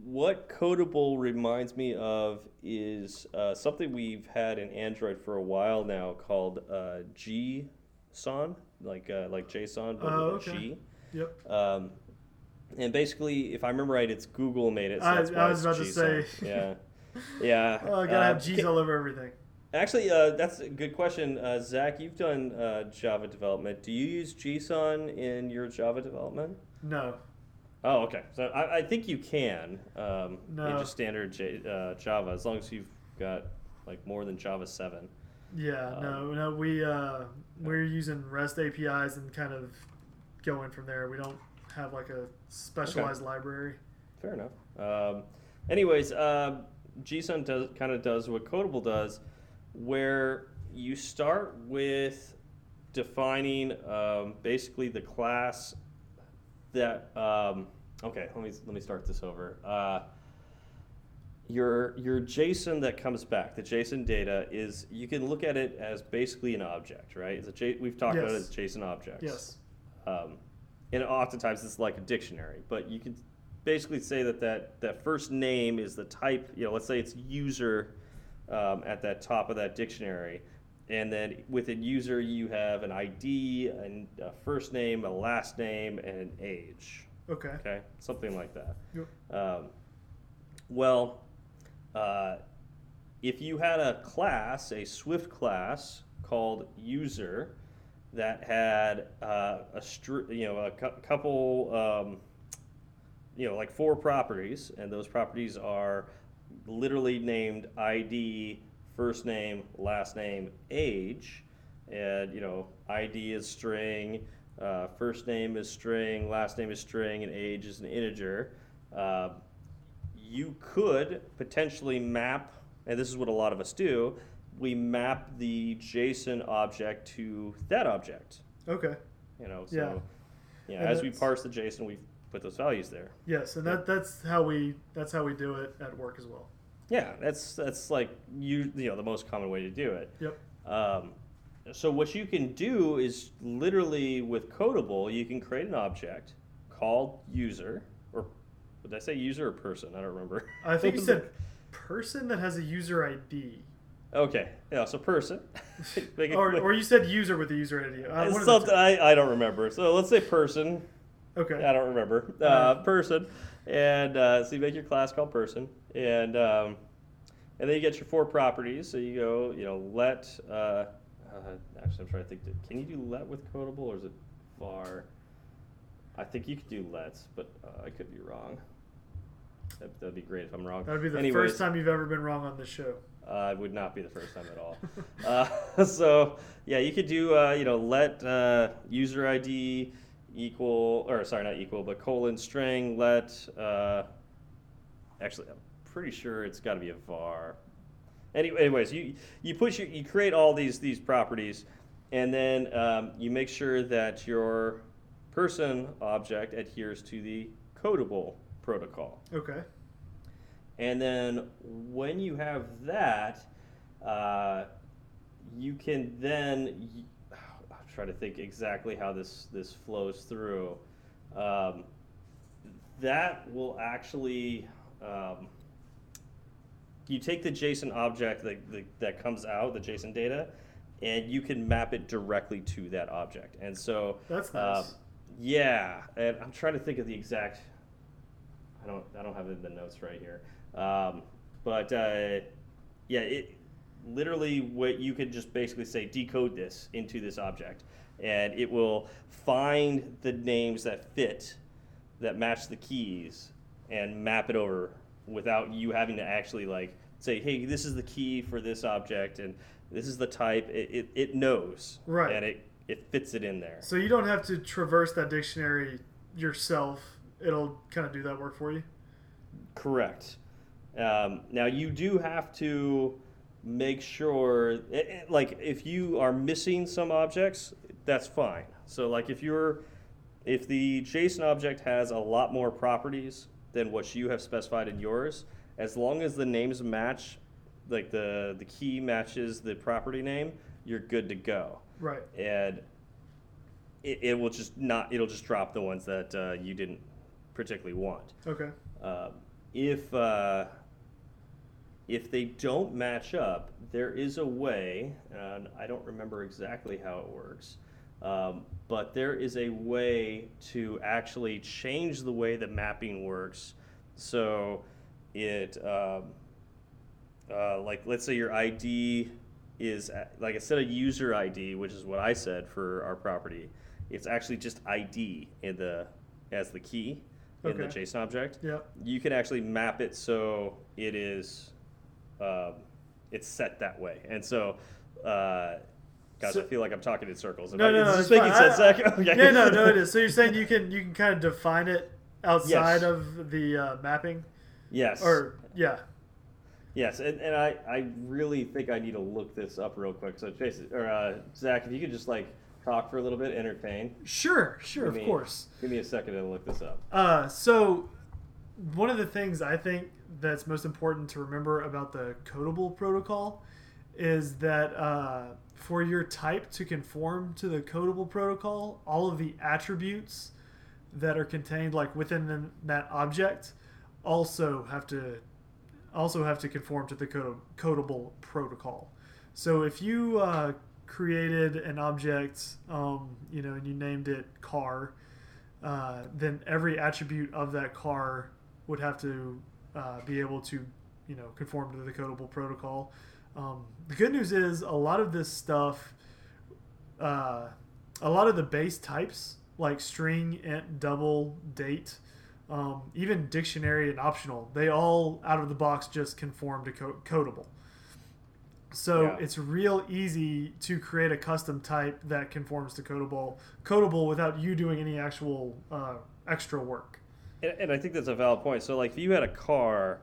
what Codable reminds me of is uh, something we've had in Android for a while now called uh, Gson, like uh, like JSON, but Oh, with okay. G. Yep. Um, and basically, if I remember right, it's Google made it. So I- that's I why was it's about to say. Yeah. Yeah. Oh, I gotta Uh, have G's all over everything. Actually, uh, that's a good question. Uh, Zach, you've done uh, Java development. Do you use Gson in your Java development? No. Oh, okay. So I, I think you can um, in No. just standard J, uh, Java as long as you've got like more than Java 7. Yeah, Um, no, no. We uh, we're using REST APIs and kind of going from there. We don't have like a specialized library. Fair enough. Um, anyways, uh, Gson does kind of does what Codable does, where you start with defining um, basically the class that. Um, okay, let me let me start this over. Uh, your your JSON that comes back, the JSON data is you can look at it as basically an object, right? It's a J, we've talked about it as JSON objects. Yes. Um, and oftentimes it's like a dictionary, but you can basically say that, that that first name is the type, you know, let's say it's user um, at that top of that dictionary. And then within user, you have an ID, and a first name, a last name, and an age. Okay. Okay, something like that. Yep. Um, well, uh, if you had a class, a Swift class called user, that had uh, a str- you know a cou- couple um, you know like four properties, and those properties are literally named ID, first name, last name, age, and you know ID is string, uh, first name is string, last name is string, and age is an integer. Uh, you could potentially map, and this is what a lot of us do. We map the JSON object to that object. Okay. You know, so Yeah. yeah, And as we parse the JSON, we put those values there. Yes, and that that's how we that's how we do it at work as well. Yeah, that's that's like you you know the most common way to do it. Yep. Um, so what you can do is literally with Codable, you can create an object called user, or did I say user or person? I don't remember. I think you said person that has a user ID, Okay, yeah, so person. Or, or you said user with the user ID. Uh, It's one of the something. I, I don't remember. So let's say person. Okay. I don't remember. Uh, person, and uh, so you make your class called person, and um, and then you get your four properties. So you go, you know, let. Uh, uh, actually, I'm trying to think. Can you do let with Codable, or is it var? I think you could do let, but uh, I could be wrong. That, that'd be great if I'm wrong. That would be the Anyways, first time you've ever been wrong on this show. Uh, it would not be the first time at all. uh, so yeah, you could do uh, you know let uh, user ID equal or sorry not equal but colon string let uh, actually I'm pretty sure it's got to be a var. Anyway, anyways, you you push your, you create all these these properties, and then um, you make sure that your person object adheres to the codable protocol. Okay. And then when you have that, uh, you can then y- I'm trying to think exactly how this this flows through. Um, that will actually um, you take the JSON object that, that, that comes out, the JSON data, and you can map it directly to that object. And so That's uh, nice. yeah, and I'm trying to think of the exact. I don't. I don't have it in the notes right here. Um, but uh, yeah, it literally what you could just basically say decode this into this object, and it will find the names that fit, that match the keys, and map it over without you having to actually like say, hey, this is the key for this object, and this is the type. It it, it knows, Right. and it it fits it in there. So you don't have to traverse that dictionary yourself. It'll kind of do that work for you. Correct. Um, now you do have to make sure, eh, eh, like if you are missing some objects, that's fine. So like if you're, if the JSON object has a lot more properties than what you have specified in yours, as long as the names match, like the the key matches the property name, you're good to go. Right. And it, it will just not, it'll just drop the ones that uh, you didn't particularly want. Okay. Uh, if uh, if they don't match up, there is a way, and I don't remember exactly how it works, um, but there is a way to actually change the way the mapping works. So it, um, uh, like, let's say your ID is at- like instead of user ID, which is what I said for our property, it's actually just ID in the as the key in the JSON object Yeah. you can actually map it so it is um, it's set that way and so uh, guys So- i feel like i'm talking in circles Am No, I- no, no. it's making fine. sense I- Zach? I- okay. Yeah, no, no, it is. So you're saying you can you can kind of define it outside Yes. of the uh, mapping, yes or yeah. yes and, and I, I really think i need to look this up real quick so Jason or uh, zach if you could just like talk for a little bit entertain Sure, sure, Give of course. give me a second to look this up Uh, so one of the things I think that's most important to remember about the codable protocol is that uh, for your type to conform to the codable protocol, all of the attributes that are contained like within the, that object also have to also have to conform to the code, codable protocol. So if you uh, created an object, um, you know, and you named it car, uh, then every attribute of that car would have to uh, be able to, you know, conform to the codable protocol. Um, the good news is a lot of this stuff, uh, a lot of the base types like string, int, double, date, um, even dictionary and optional, they all out of the box just conform to co- codable. So Yeah. it's real easy to create a custom type that conforms to codable, codable without you doing any actual uh, extra work. And, and I think that's a valid point. So, like, if you had a car,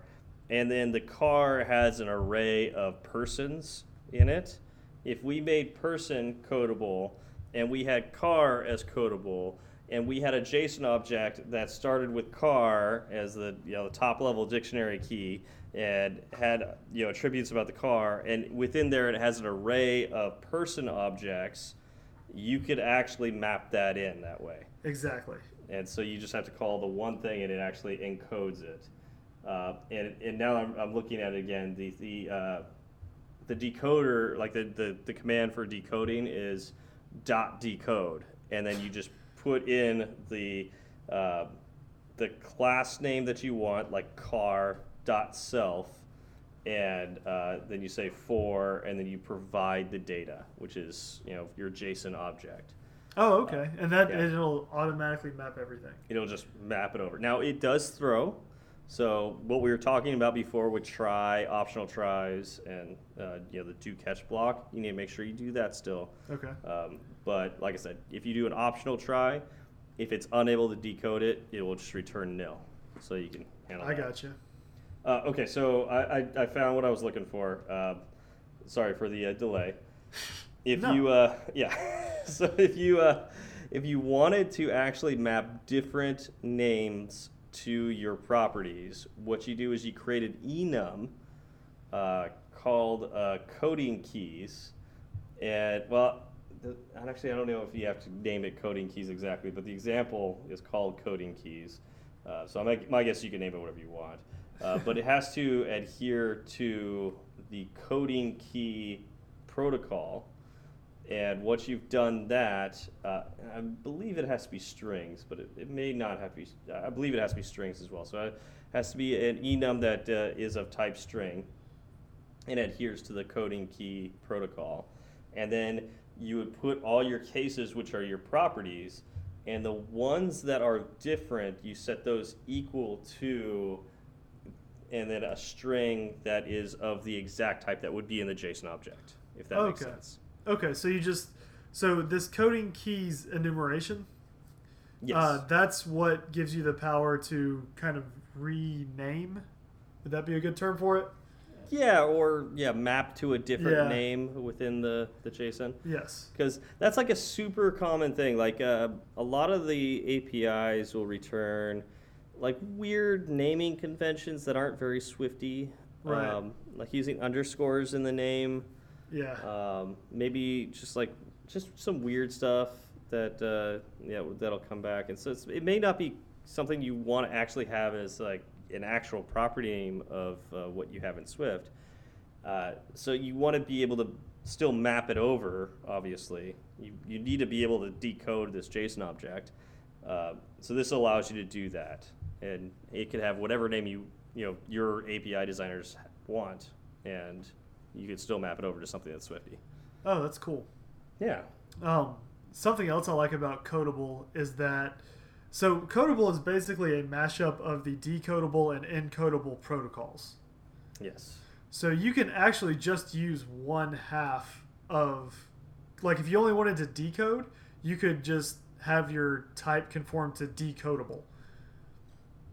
and then the car has an array of persons in it, if we made person codable, and we had car as codable, and we had a JSON object that started with car as the you know the top level dictionary key, and had you know attributes about the car, and within there it has an array of person objects, you could actually map that in that way Exactly. And so you just have to call the one thing and it actually encodes it. Uh, and, and now I'm, I'm looking at it again. The, the, uh, the decoder like the, the, the command for decoding is dot decode. And then you just put in the uh, the class name that you want like car dot self and uh, then you say for and then you provide the data which is you know your json object Oh, okay. And that yeah. it'll automatically map everything. it'll just map it over. Now it does throw, So what we were talking about before with try, optional tries, and uh, you know the do catch block, you need to make sure you do that still. Okay. Um, but like I said, if you do an optional try, if it's unable to decode it, it will just return nil. So you can handle I that. got you. Uh, okay, so I, I, I found what I was looking for. Uh, sorry for the uh, delay. If No. you, uh, yeah, so if you, uh, if you wanted to actually map different names to your properties, what you do is you create an enum uh, called uh, coding keys, and well, the, actually I don't know if you have to name it coding keys exactly, but the example is called coding keys. Uh, so my, my guess you can name it whatever you want, uh, but it has to adhere to the coding key protocol. And once you've done that, uh, I believe it has to be strings, but it, it may not have to be. I believe it has to be strings as well. So it has to be an enum that uh, is of type string and adheres to the coding key protocol. And then you would put all your cases, which are your properties, and the ones that are different, you set those equal to, and then a string that is of the exact type that would be in the JSON object, if that makes sense. Okay, so you just so this coding keys enumeration. Yes. Uh, that's what gives you the power to kind of rename. Would that be a good term for it? yeah, or yeah, map to a different Yeah. name within the, the JSON. Yes. because that's like a super common thing. Like uh, a lot of the APIs will return like weird naming conventions that aren't very Swifty. Right. Um, like using underscores in the name. Yeah. Um, maybe just like just some weird stuff that uh, yeah that'll come back. And so it may not be something you want to actually have as like an actual property name of uh, what you have in Swift. Uh, so you want to be able to still map it over. Obviously, you you need to be able to decode this JSON object. Uh, so this allows you to do that, and it could have whatever name you you know your API designers want, and you could still map it over to something that's Swifty. oh, that's cool. Yeah. Um, something else I like about Codable is that so Codable is basically a mashup of the decodable and encodable protocols. Yes. So you can actually just use one half of, like, if you only wanted to decode, you could just have your type conform to decodable.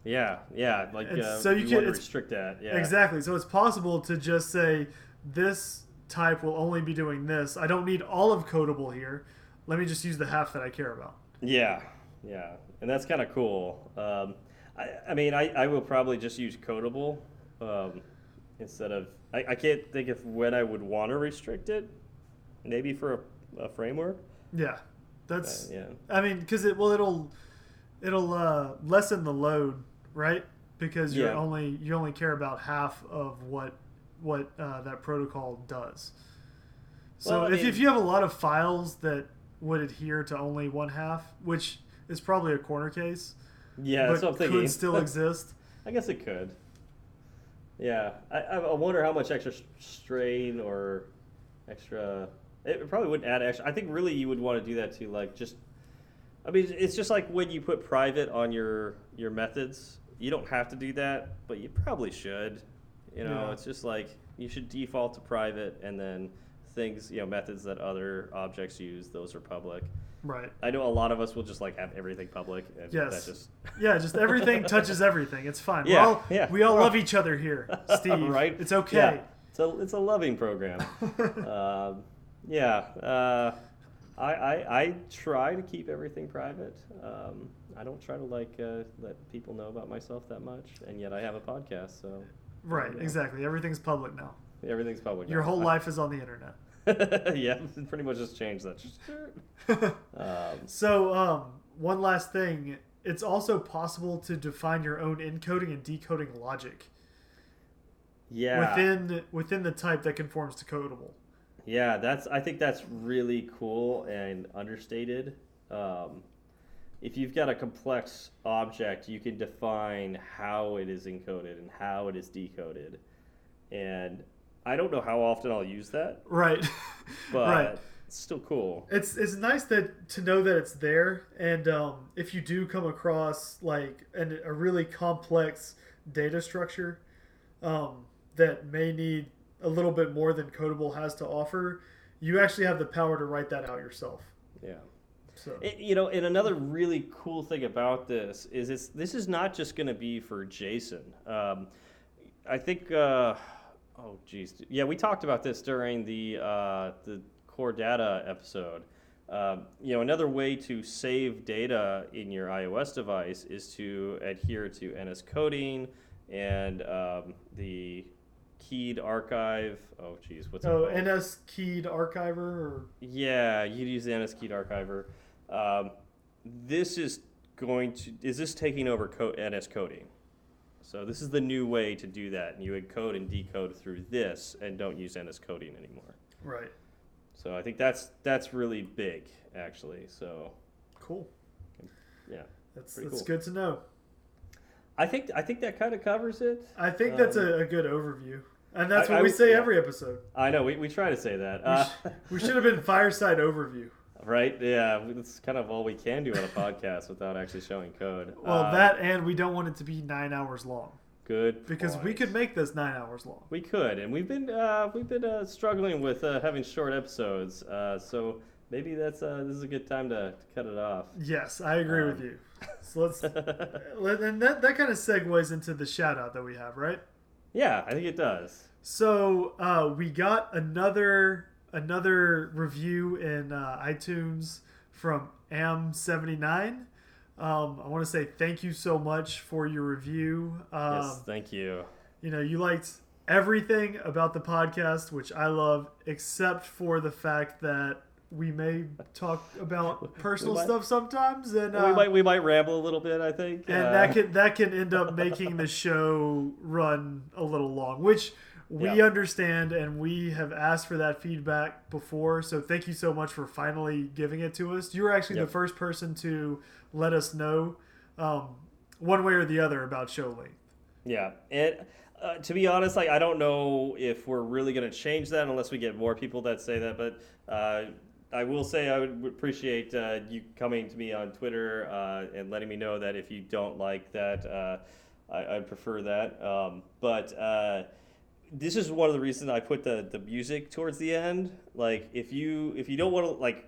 Yeah. Yeah. Like uh, so you you can- restrict that. Yeah. Exactly. So it's possible to just say this type will only be doing this. I don't need all of Codable here. Let me just use the half that I care about. Yeah, yeah, and that's kind of cool. Um, I, I mean, I, I will probably just use Codable um, instead of. I, I can't think of when I would want to restrict it. Maybe for a, a framework. Yeah, that's. Uh, yeah. I mean, because it well, it'll it'll uh, lessen the load, right? Because you Yeah. only you only care about half of what what uh, that protocol does. So Well, if, if you have a lot of files that would adhere to only one half, which is probably a corner case, Yeah, that's but what I'm thinking. could still exist. I guess it could. Yeah, I, I I wonder how much extra strain or extra. It probably wouldn't add extra. I think really you would want to do that to like just. I mean, it's just like when you put private on your your methods. You don't have to do that, but you probably should. You know, Yeah. it's just like you should default to private, and then things, you know, methods that other objects use, those are public. Right. I know a lot of us will just like have everything public, and Yes. that just Yeah, just everything touches everything. It's fine. Yeah, we all, yeah. We all all- love each other here, Steve. right? It's okay. Yeah. It's a it's a loving program. um, yeah. Uh, I, I I try to keep everything private. Um, I don't try to like uh, let people know about myself that much, and yet I have a podcast, so Right, exactly. Everything's public now. everything's public. Your now. whole life is on the internet. yeah, pretty much just changed that. Um, so, um, one last thing. It's also possible to define your own encoding and decoding logic yeah. within within the type that conforms to codable. Yeah, that's. I think that's really cool and understated. Um, if you've got a complex object, you can define how it is encoded and how it is decoded. And I don't know how often I'll use that, Right. but right. it's still cool. It's it's nice that to know that it's there, and um, if you do come across like an, a really complex data structure um, that may need a little bit more than Codable has to offer, you actually have the power to write that out yourself. Yeah. So It- you know, and another really cool thing about this is it's this is not just going to be for JSON. Um, I think. Uh, oh, geez, yeah, we talked about this during the uh, the core data episode. Um, you know, another way to save data in your iOS device is to adhere to NS coding and um, the keyed archive. Oh, geez, what's oh? NS keyed archiver or Yeah, you'd use the NS Keyed Archiver. Um, this is going to is this taking over co- NS coding? So this is the new way to do that, and you encode and decode through this, and don't use NS coding anymore. right. So I think that's that's really big, actually. So Cool. yeah, That's that's cool. good to know. I think I think that kind of covers it. I think that's Um, a, a good overview, and that's I- what I we say yeah. every episode. I know we, we try to say that, We, uh, sh- we should have been fireside overview. Right? Yeah, that's kind of all we can do on a podcast without actually showing code. Well, Uh, that and we don't want it to be nine hours long good because we could make this nine hours long. We could, and we've been uh, we've been uh, struggling with uh, having short episodes. Uh, so maybe that's uh, this is a good time to, to cut it off. Yes, I agree with Um, you. So let's, let- and that that kind of segues into the shout out that we have, right? yeah, I think it does. So uh, we got another another review in uh, iTunes from Am79. Um, I want to say thank you so much for your review. Um, yes, thank you. you know, you liked everything about the podcast, which I love, except for the fact that we may talk about personal might- stuff sometimes, and uh, we might we might ramble a little bit. I think, and Uh, that can that can end up making the show run a little long, which we Yeah. understand, and we have asked for that feedback before. So thank you so much for finally giving it to us. You were actually Yep. the first person to let us know um, one way or the other about show length. Yeah, and uh, to be honest, like I don't know if we're really going to change that unless we get more people that say that. But uh, I will say I would appreciate uh, you coming to me on Twitter uh, and letting me know that if you don't like that, uh, I, I'd prefer that. Um, but uh, this is one of the reasons I put the the music towards the end. Like if you if you don't want to like.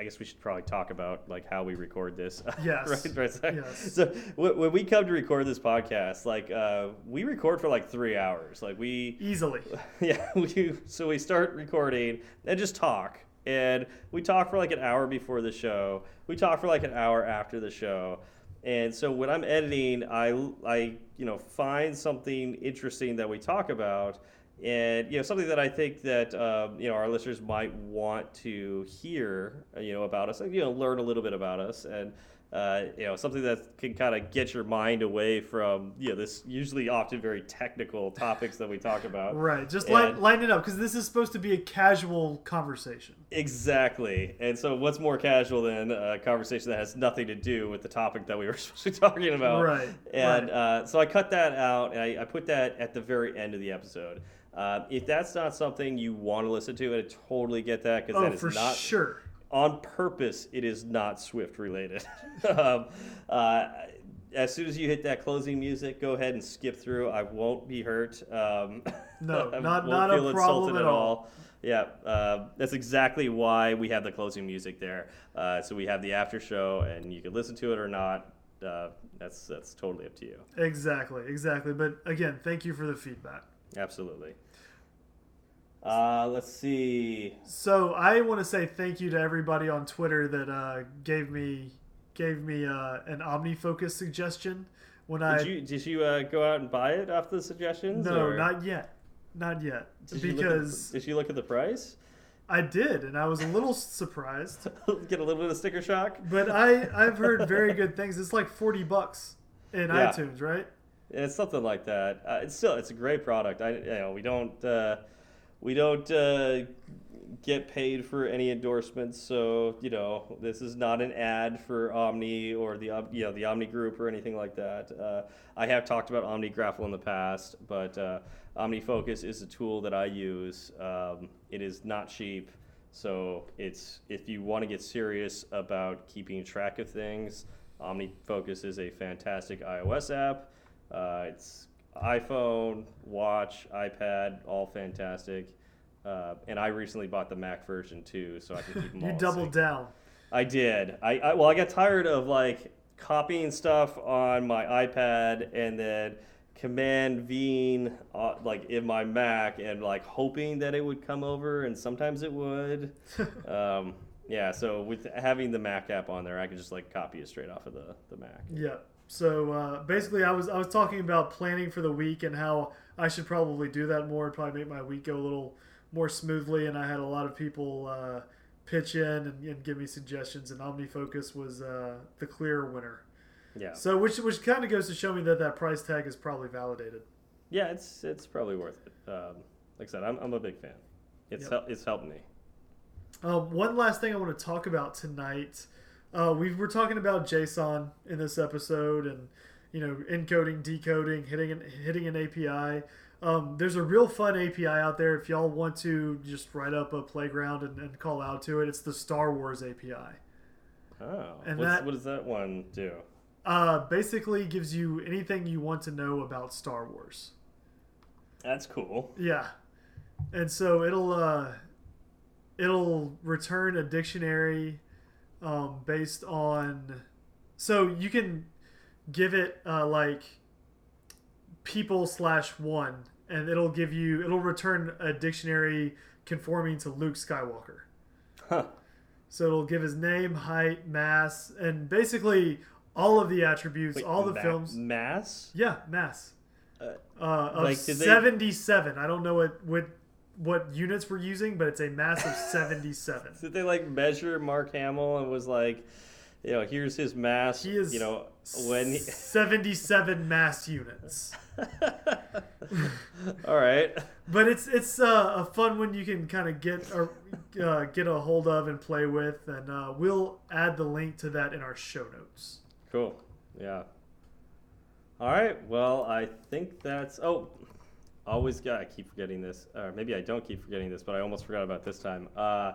I guess we should probably talk about like how we record this. Yes. right, right. So, Yes. so when when we come to record this podcast, like uh, we record for like three hours. Like we, Easily. yeah, we so we start recording and just talk, and we talk for like an hour before the show. We talk for like an hour after the show, and so when I'm editing, I I you know find something interesting that we talk about. And you know something that I think that um, you know our listeners might want to hear, you know, about us, you know, learn a little bit about us, and uh, you know, something that can kind of get your mind away from you know this usually often very technical topics that we talk about. Right. Just And- line it up because this is supposed to be a casual conversation. Exactly. And so, what's more casual than a conversation that has nothing to do with the topic that we were supposed to be talking about? Right, And right. Uh, so, I cut that out and I, I put that at the very end of the episode. Uh, if that's not something you want to listen to, I totally get that because Oh, that is for not sure. On purpose. It is not Swift related. um, uh, as soon as you hit that closing music, go ahead and skip through. I won't be hurt. Um, No, not- not a problem insulted at all. Yeah, uh, that's exactly why we have the closing music there. Uh, so we have the after show, and you can listen to it or not. Uh, that's that's totally up to you. Exactly. Exactly. But again, thank you for the feedback. Absolutely. Uh, let's see. So I want to say thank you to everybody on Twitter that uh, gave me gave me uh, an OmniFocus suggestion when I Did you did you uh, go out and buy it after the suggestions? no or not yet not yet did you the- because did you look at the price? I did and I was a little surprised Get a little bit of sticker shock. but I I've heard very good things it's like forty bucks in Yeah. iTunes right Yeah, It's something like that. Uh, it's still it's a great product. I you know we don't uh, we don't uh, get paid for any endorsements, so you know this is not an ad for Omni or the you know the Omni Group or anything like that. Uh, I have talked about OmniGraffle in the past, but uh, OmniFocus is a tool that I use. Um, it is not cheap, so it's if you want to get serious about keeping track of things, OmniFocus is a fantastic iOS app. Uh, it's iPhone, watch, iPad, all fantastic. Uh, and I recently bought the Mac version too, so I can keep them You all. doubled down. I did. I, I well, I got tired of like copying stuff on my iPad and then command Ving uh, like in my Mac and like hoping that it would come over, and sometimes it would. um, yeah, so with having the Mac app on there, I could just like copy it straight off of the, the Mac. Yeah. So uh, basically, I was I was talking about planning for the week and how I should probably do that more. Probably make my week go a little more smoothly. And I had a lot of people uh, pitch in and, and give me suggestions. And OmniFocus was uh, the clear winner. Yeah, So which which kind of goes to show me that that price tag is probably validated. yeah, it's it's probably worth it. Um, like I said, I'm, I'm a big fan. It's Yep. hel- it's helped me. Um, one last thing I want to talk about tonight. Uh, we were talking about JSON in this episode, and you know, encoding, decoding, hitting an, hitting an API. Um, there's a real fun API out there if y'all want to just write up a playground and, and call out to it. It's the Star Wars API. Oh, And that- what does that one do? Uh, basically, gives you anything you want to know about Star Wars. That's cool. Yeah, and so it'll uh, it'll return a dictionary um, based on. So you can give it uh, like people slash one, and it'll give you it'll return a dictionary conforming to Luke Skywalker. Huh. So it'll give his name, height, mass, and basically all of the attributes, Wait, all the ma- films. Mass? Yeah, mass. Uh, Uh, of like, did they- 77. I don't know what, what what units we're using, but it's a mass of 77. Did they like measure Mark Hamill and was like, you know, here's his mass. He is you know, when. He... 77 mass units. All right. But it's it's uh, a fun one you can kind of get or uh, get a hold of and play with, and uh, we'll add the link to that in our show notes. Cool. Yeah. All right. Well, I think that's. Oh, always got. I keep forgetting this, or maybe I don't keep forgetting this, but I almost forgot about this time. Uh,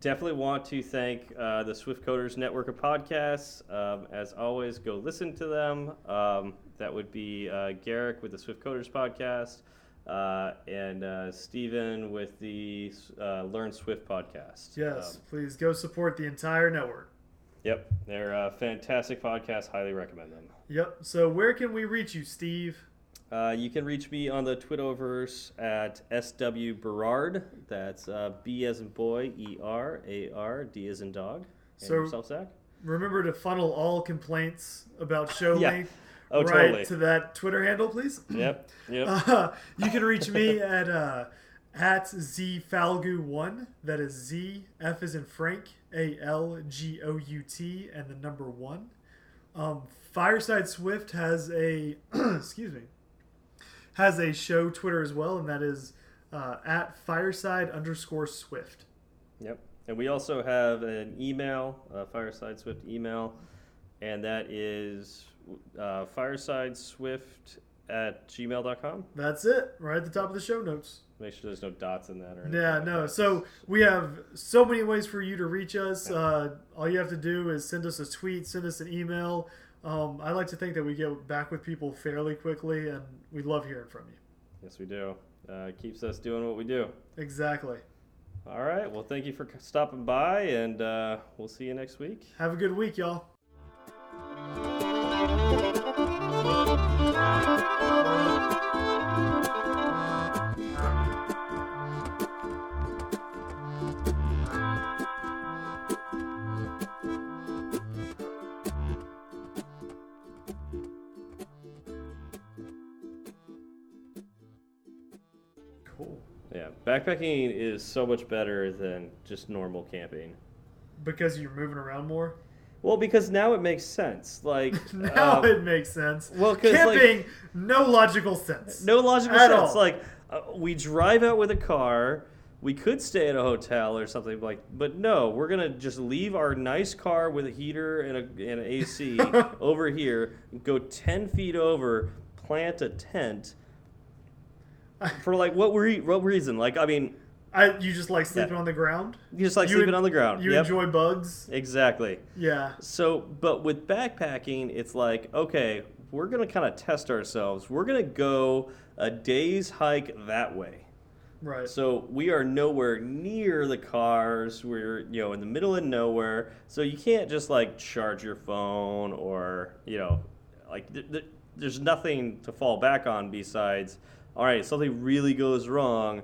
definitely want to thank uh, the Swift Coders Network of podcasts. Um, as always, go listen to them. Um, that would be uh, Garric with the Swift Coders podcast. Uh, and uh, Steven with the uh, Learn Swift podcast. Yes, Um, please go support the entire network. yep, they're a fantastic podcast. Highly recommend them. Yep. So where can we reach you, Steve? Uh, you can reach me on the Twitterverse at SW Berard. That's uh, B as in boy, E R A R, D as in dog. And So- yourself, Zach? Remember to funnel all complaints about show Yeah. length Oh, right totally. to that Twitter handle, please. Yep, yep. Uh, you can reach me at uh, at zfalgout1. That is Z F is in Frank A L G O U T and the number one. Um, Fireside Swift has a excuse me has a show Twitter as well, and that is uh, at fireside underscore Swift. Yep. And we also have an email, uh, Fireside Swift email, and that is uh, firesideswift at gmail.com. That's it, right at the top of the show notes. Make sure there's no dots in that or anything. Yeah, no. So we have so many ways for you to reach us. Uh, all you have to do is send us a tweet, send us an email. Um, I like to think that we get back with people fairly quickly, and we love hearing from you. Yes, we do. Uh, keeps us doing what we do. Exactly. All right. Well, thank you for stopping by, and uh, we'll see you next week. Have a good week, y'all. Backpacking is so much better than just normal camping. Because you're moving around more. Well, because now it makes sense. Like Now um, it makes sense. well, 'cause, like- camping, no logical sense. no logical sense. all. Like uh, we drive out with a car. We could stay at a hotel or something like, but no, we're gonna just leave our nice car with a heater and, a, and an AC over here, go ten feet over, plant a tent. For like what re- what reason? Like I mean, I, you just like sleeping Yeah. on the ground. you just like You sleeping en- on the ground. You Yep. enjoy bugs. exactly. Yeah. So, but with backpacking, it's like, okay, we're gonna kind of test ourselves. We're gonna go a day's hike that way. Right. So we are nowhere near the cars. We're you know in the middle of nowhere. So you can't just like charge your phone or you know like th- th- there's nothing to fall back on besides all right something really goes wrong.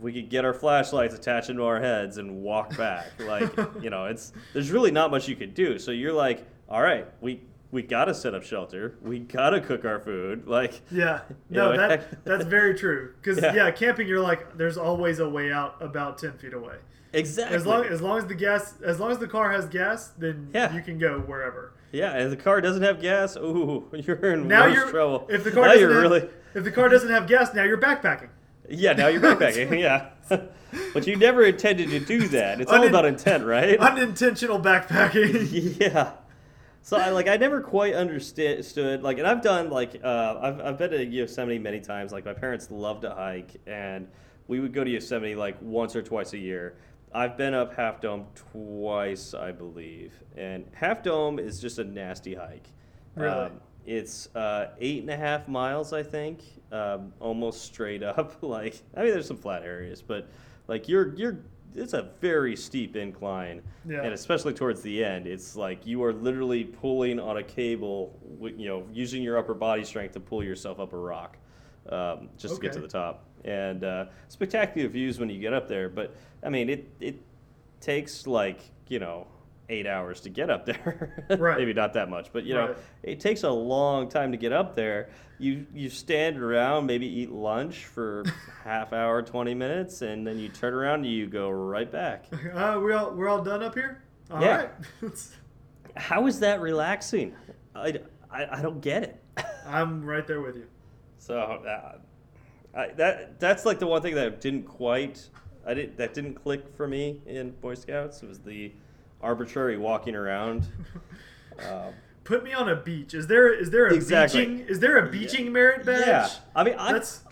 We could get our flashlights attached into our heads and walk back. like you know it's there's really not much you could do. So you're like all right we we gotta set up shelter. We gotta cook our food. Like Yeah, You no, know, that that's very true. Because Yeah. yeah. camping, you're like, there's always a way out about ten feet away. exactly. As long as long as the gas, as long as the car has gas, then Yeah. you can go wherever. Yeah, and if the car doesn't have gas, ooh, you're in Now worse you're trouble. if the car now doesn't you're have, really if the car doesn't have gas, now you're backpacking. yeah, now you're backpacking. yeah, but you never intended to do that. It's all about intent, right? Unintentional backpacking. yeah. So I like I never quite understood like, and I've done like uh, I've I've been to Yosemite many times. Like my parents love to hike, and we would go to Yosemite like once or twice a year. I've been up Half Dome twice, I believe, and Half Dome is just a nasty hike. Really? Um, it's uh, eight and a half miles, I think, um, almost straight up. Like, I mean, there's some flat areas, but like you're you're, it's a very steep incline, Yeah. and especially towards the end, it's like you are literally pulling on a cable, you know, using your upper body strength to pull yourself up a rock, um, just to get to the top. And uh, spectacular views when you get up there, but I mean, it it takes like you know eight hours to get up there. Right. Maybe not that much, but you know, Right. it takes a long time to get up there. You you stand around, maybe eat lunch for half hour, twenty minutes, and then you turn around and you go right back. Uh, we all we're all done up here. All Yeah. right. How is that relaxing? I, I, I don't get it. I'm right there with you. So uh, I, that that's like the one thing that didn't quite I didn't that didn't click for me in Boy Scouts It was the arbitrary walking around. Um, Put me on a beach. Is there is there a Exactly. beaching is there a beaching merit badge? yeah, I mean I That's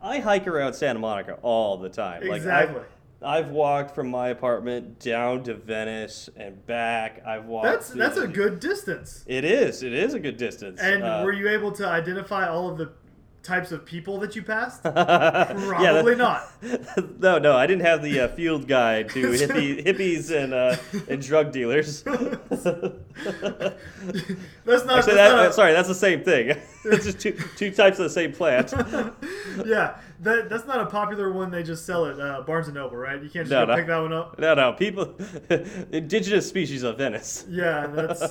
I hike around Santa Monica all the time. Exactly. Like I've, I've walked from my apartment down to Venice and back. I've walked. that's that's a good distance. It is. It is a good distance. And Uh, were you able to identify all of the types of people that you passed? Probably Probably not. no, no, I didn't have the uh, field guide to hippie, hippies and uh, and drug dealers. That's not. Actually, that's that, not a- sorry, that's the same thing. it's just two two types of the same plant. yeah, that that's not a popular one. They just sell at uh, Barnes and Noble, right? You can't just No, no. pick that one up. No, no, people, indigenous species of Venice. Yeah, that's.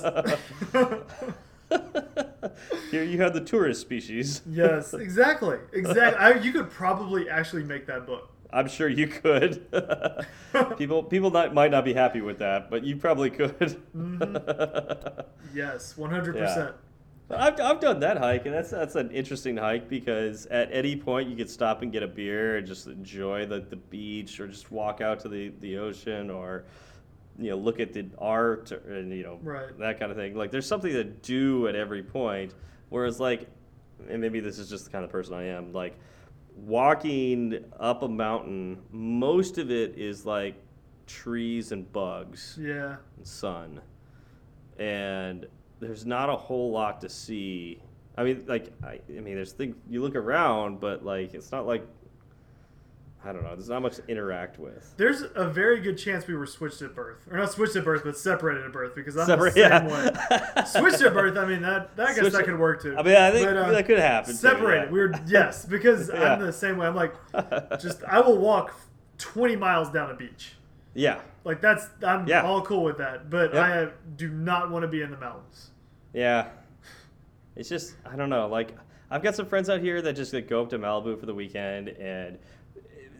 Here you have the tourist species. yes, exactly, exactly. I, you could probably actually make that book. I'm sure you could. people people not, might not be happy with that, but you probably could. Mm-hmm. Yes, one hundred percent. I've, I've done that hike, and that's that's an interesting hike because at any point you could stop and get a beer and just enjoy the, the beach, or just walk out to the, the ocean, or you know look at the art and you know Right. that kind of thing. Like there's something to do at every point. Whereas like, and maybe this is just the kind of person I am. Like walking up a mountain, most of it is like trees and bugs Yeah, and sun, and there's not a whole lot to see. I mean, like, I, I mean, there's things you look around, but like, it's not like I don't know. There's not much to interact with. there's a very good chance we were switched at birth, or not switched at birth, but separated at birth because I'm Separate- the same yeah. way. Switched at birth. I mean that. that I guess Switched that could work too. I mean, I think But, uh, that could happen. too, separated. yeah. We were yes, because Yeah. I'm the same way. I'm like, just I will walk 20 miles down a beach. yeah, Like that's I'm Yeah. all cool with that, but Yep. I uh, do not want to be in the mountains. yeah. It's just I don't know. Like I've got some friends out here that just like, go up to Malibu for the weekend, and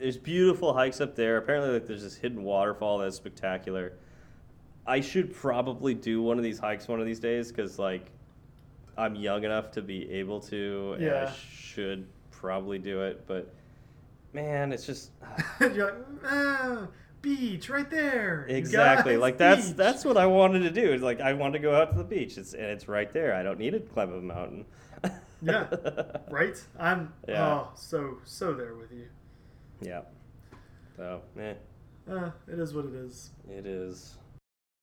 there's beautiful hikes up there. Apparently, like there's this hidden waterfall that's spectacular. I should probably do one of these hikes one of these days because like I'm young enough to be able to, and Yeah. I should probably do it. But man, it's just You're like, ah, beach right there. exactly guys, like that's beach." that's what I wanted to do. Is like I want to go out to the beach. It's and it's right there. I don't need to climb a mountain. Yeah. right. I'm Yeah. oh so so there with you. Yeah. So, eh, Uh, it is what it is. it is.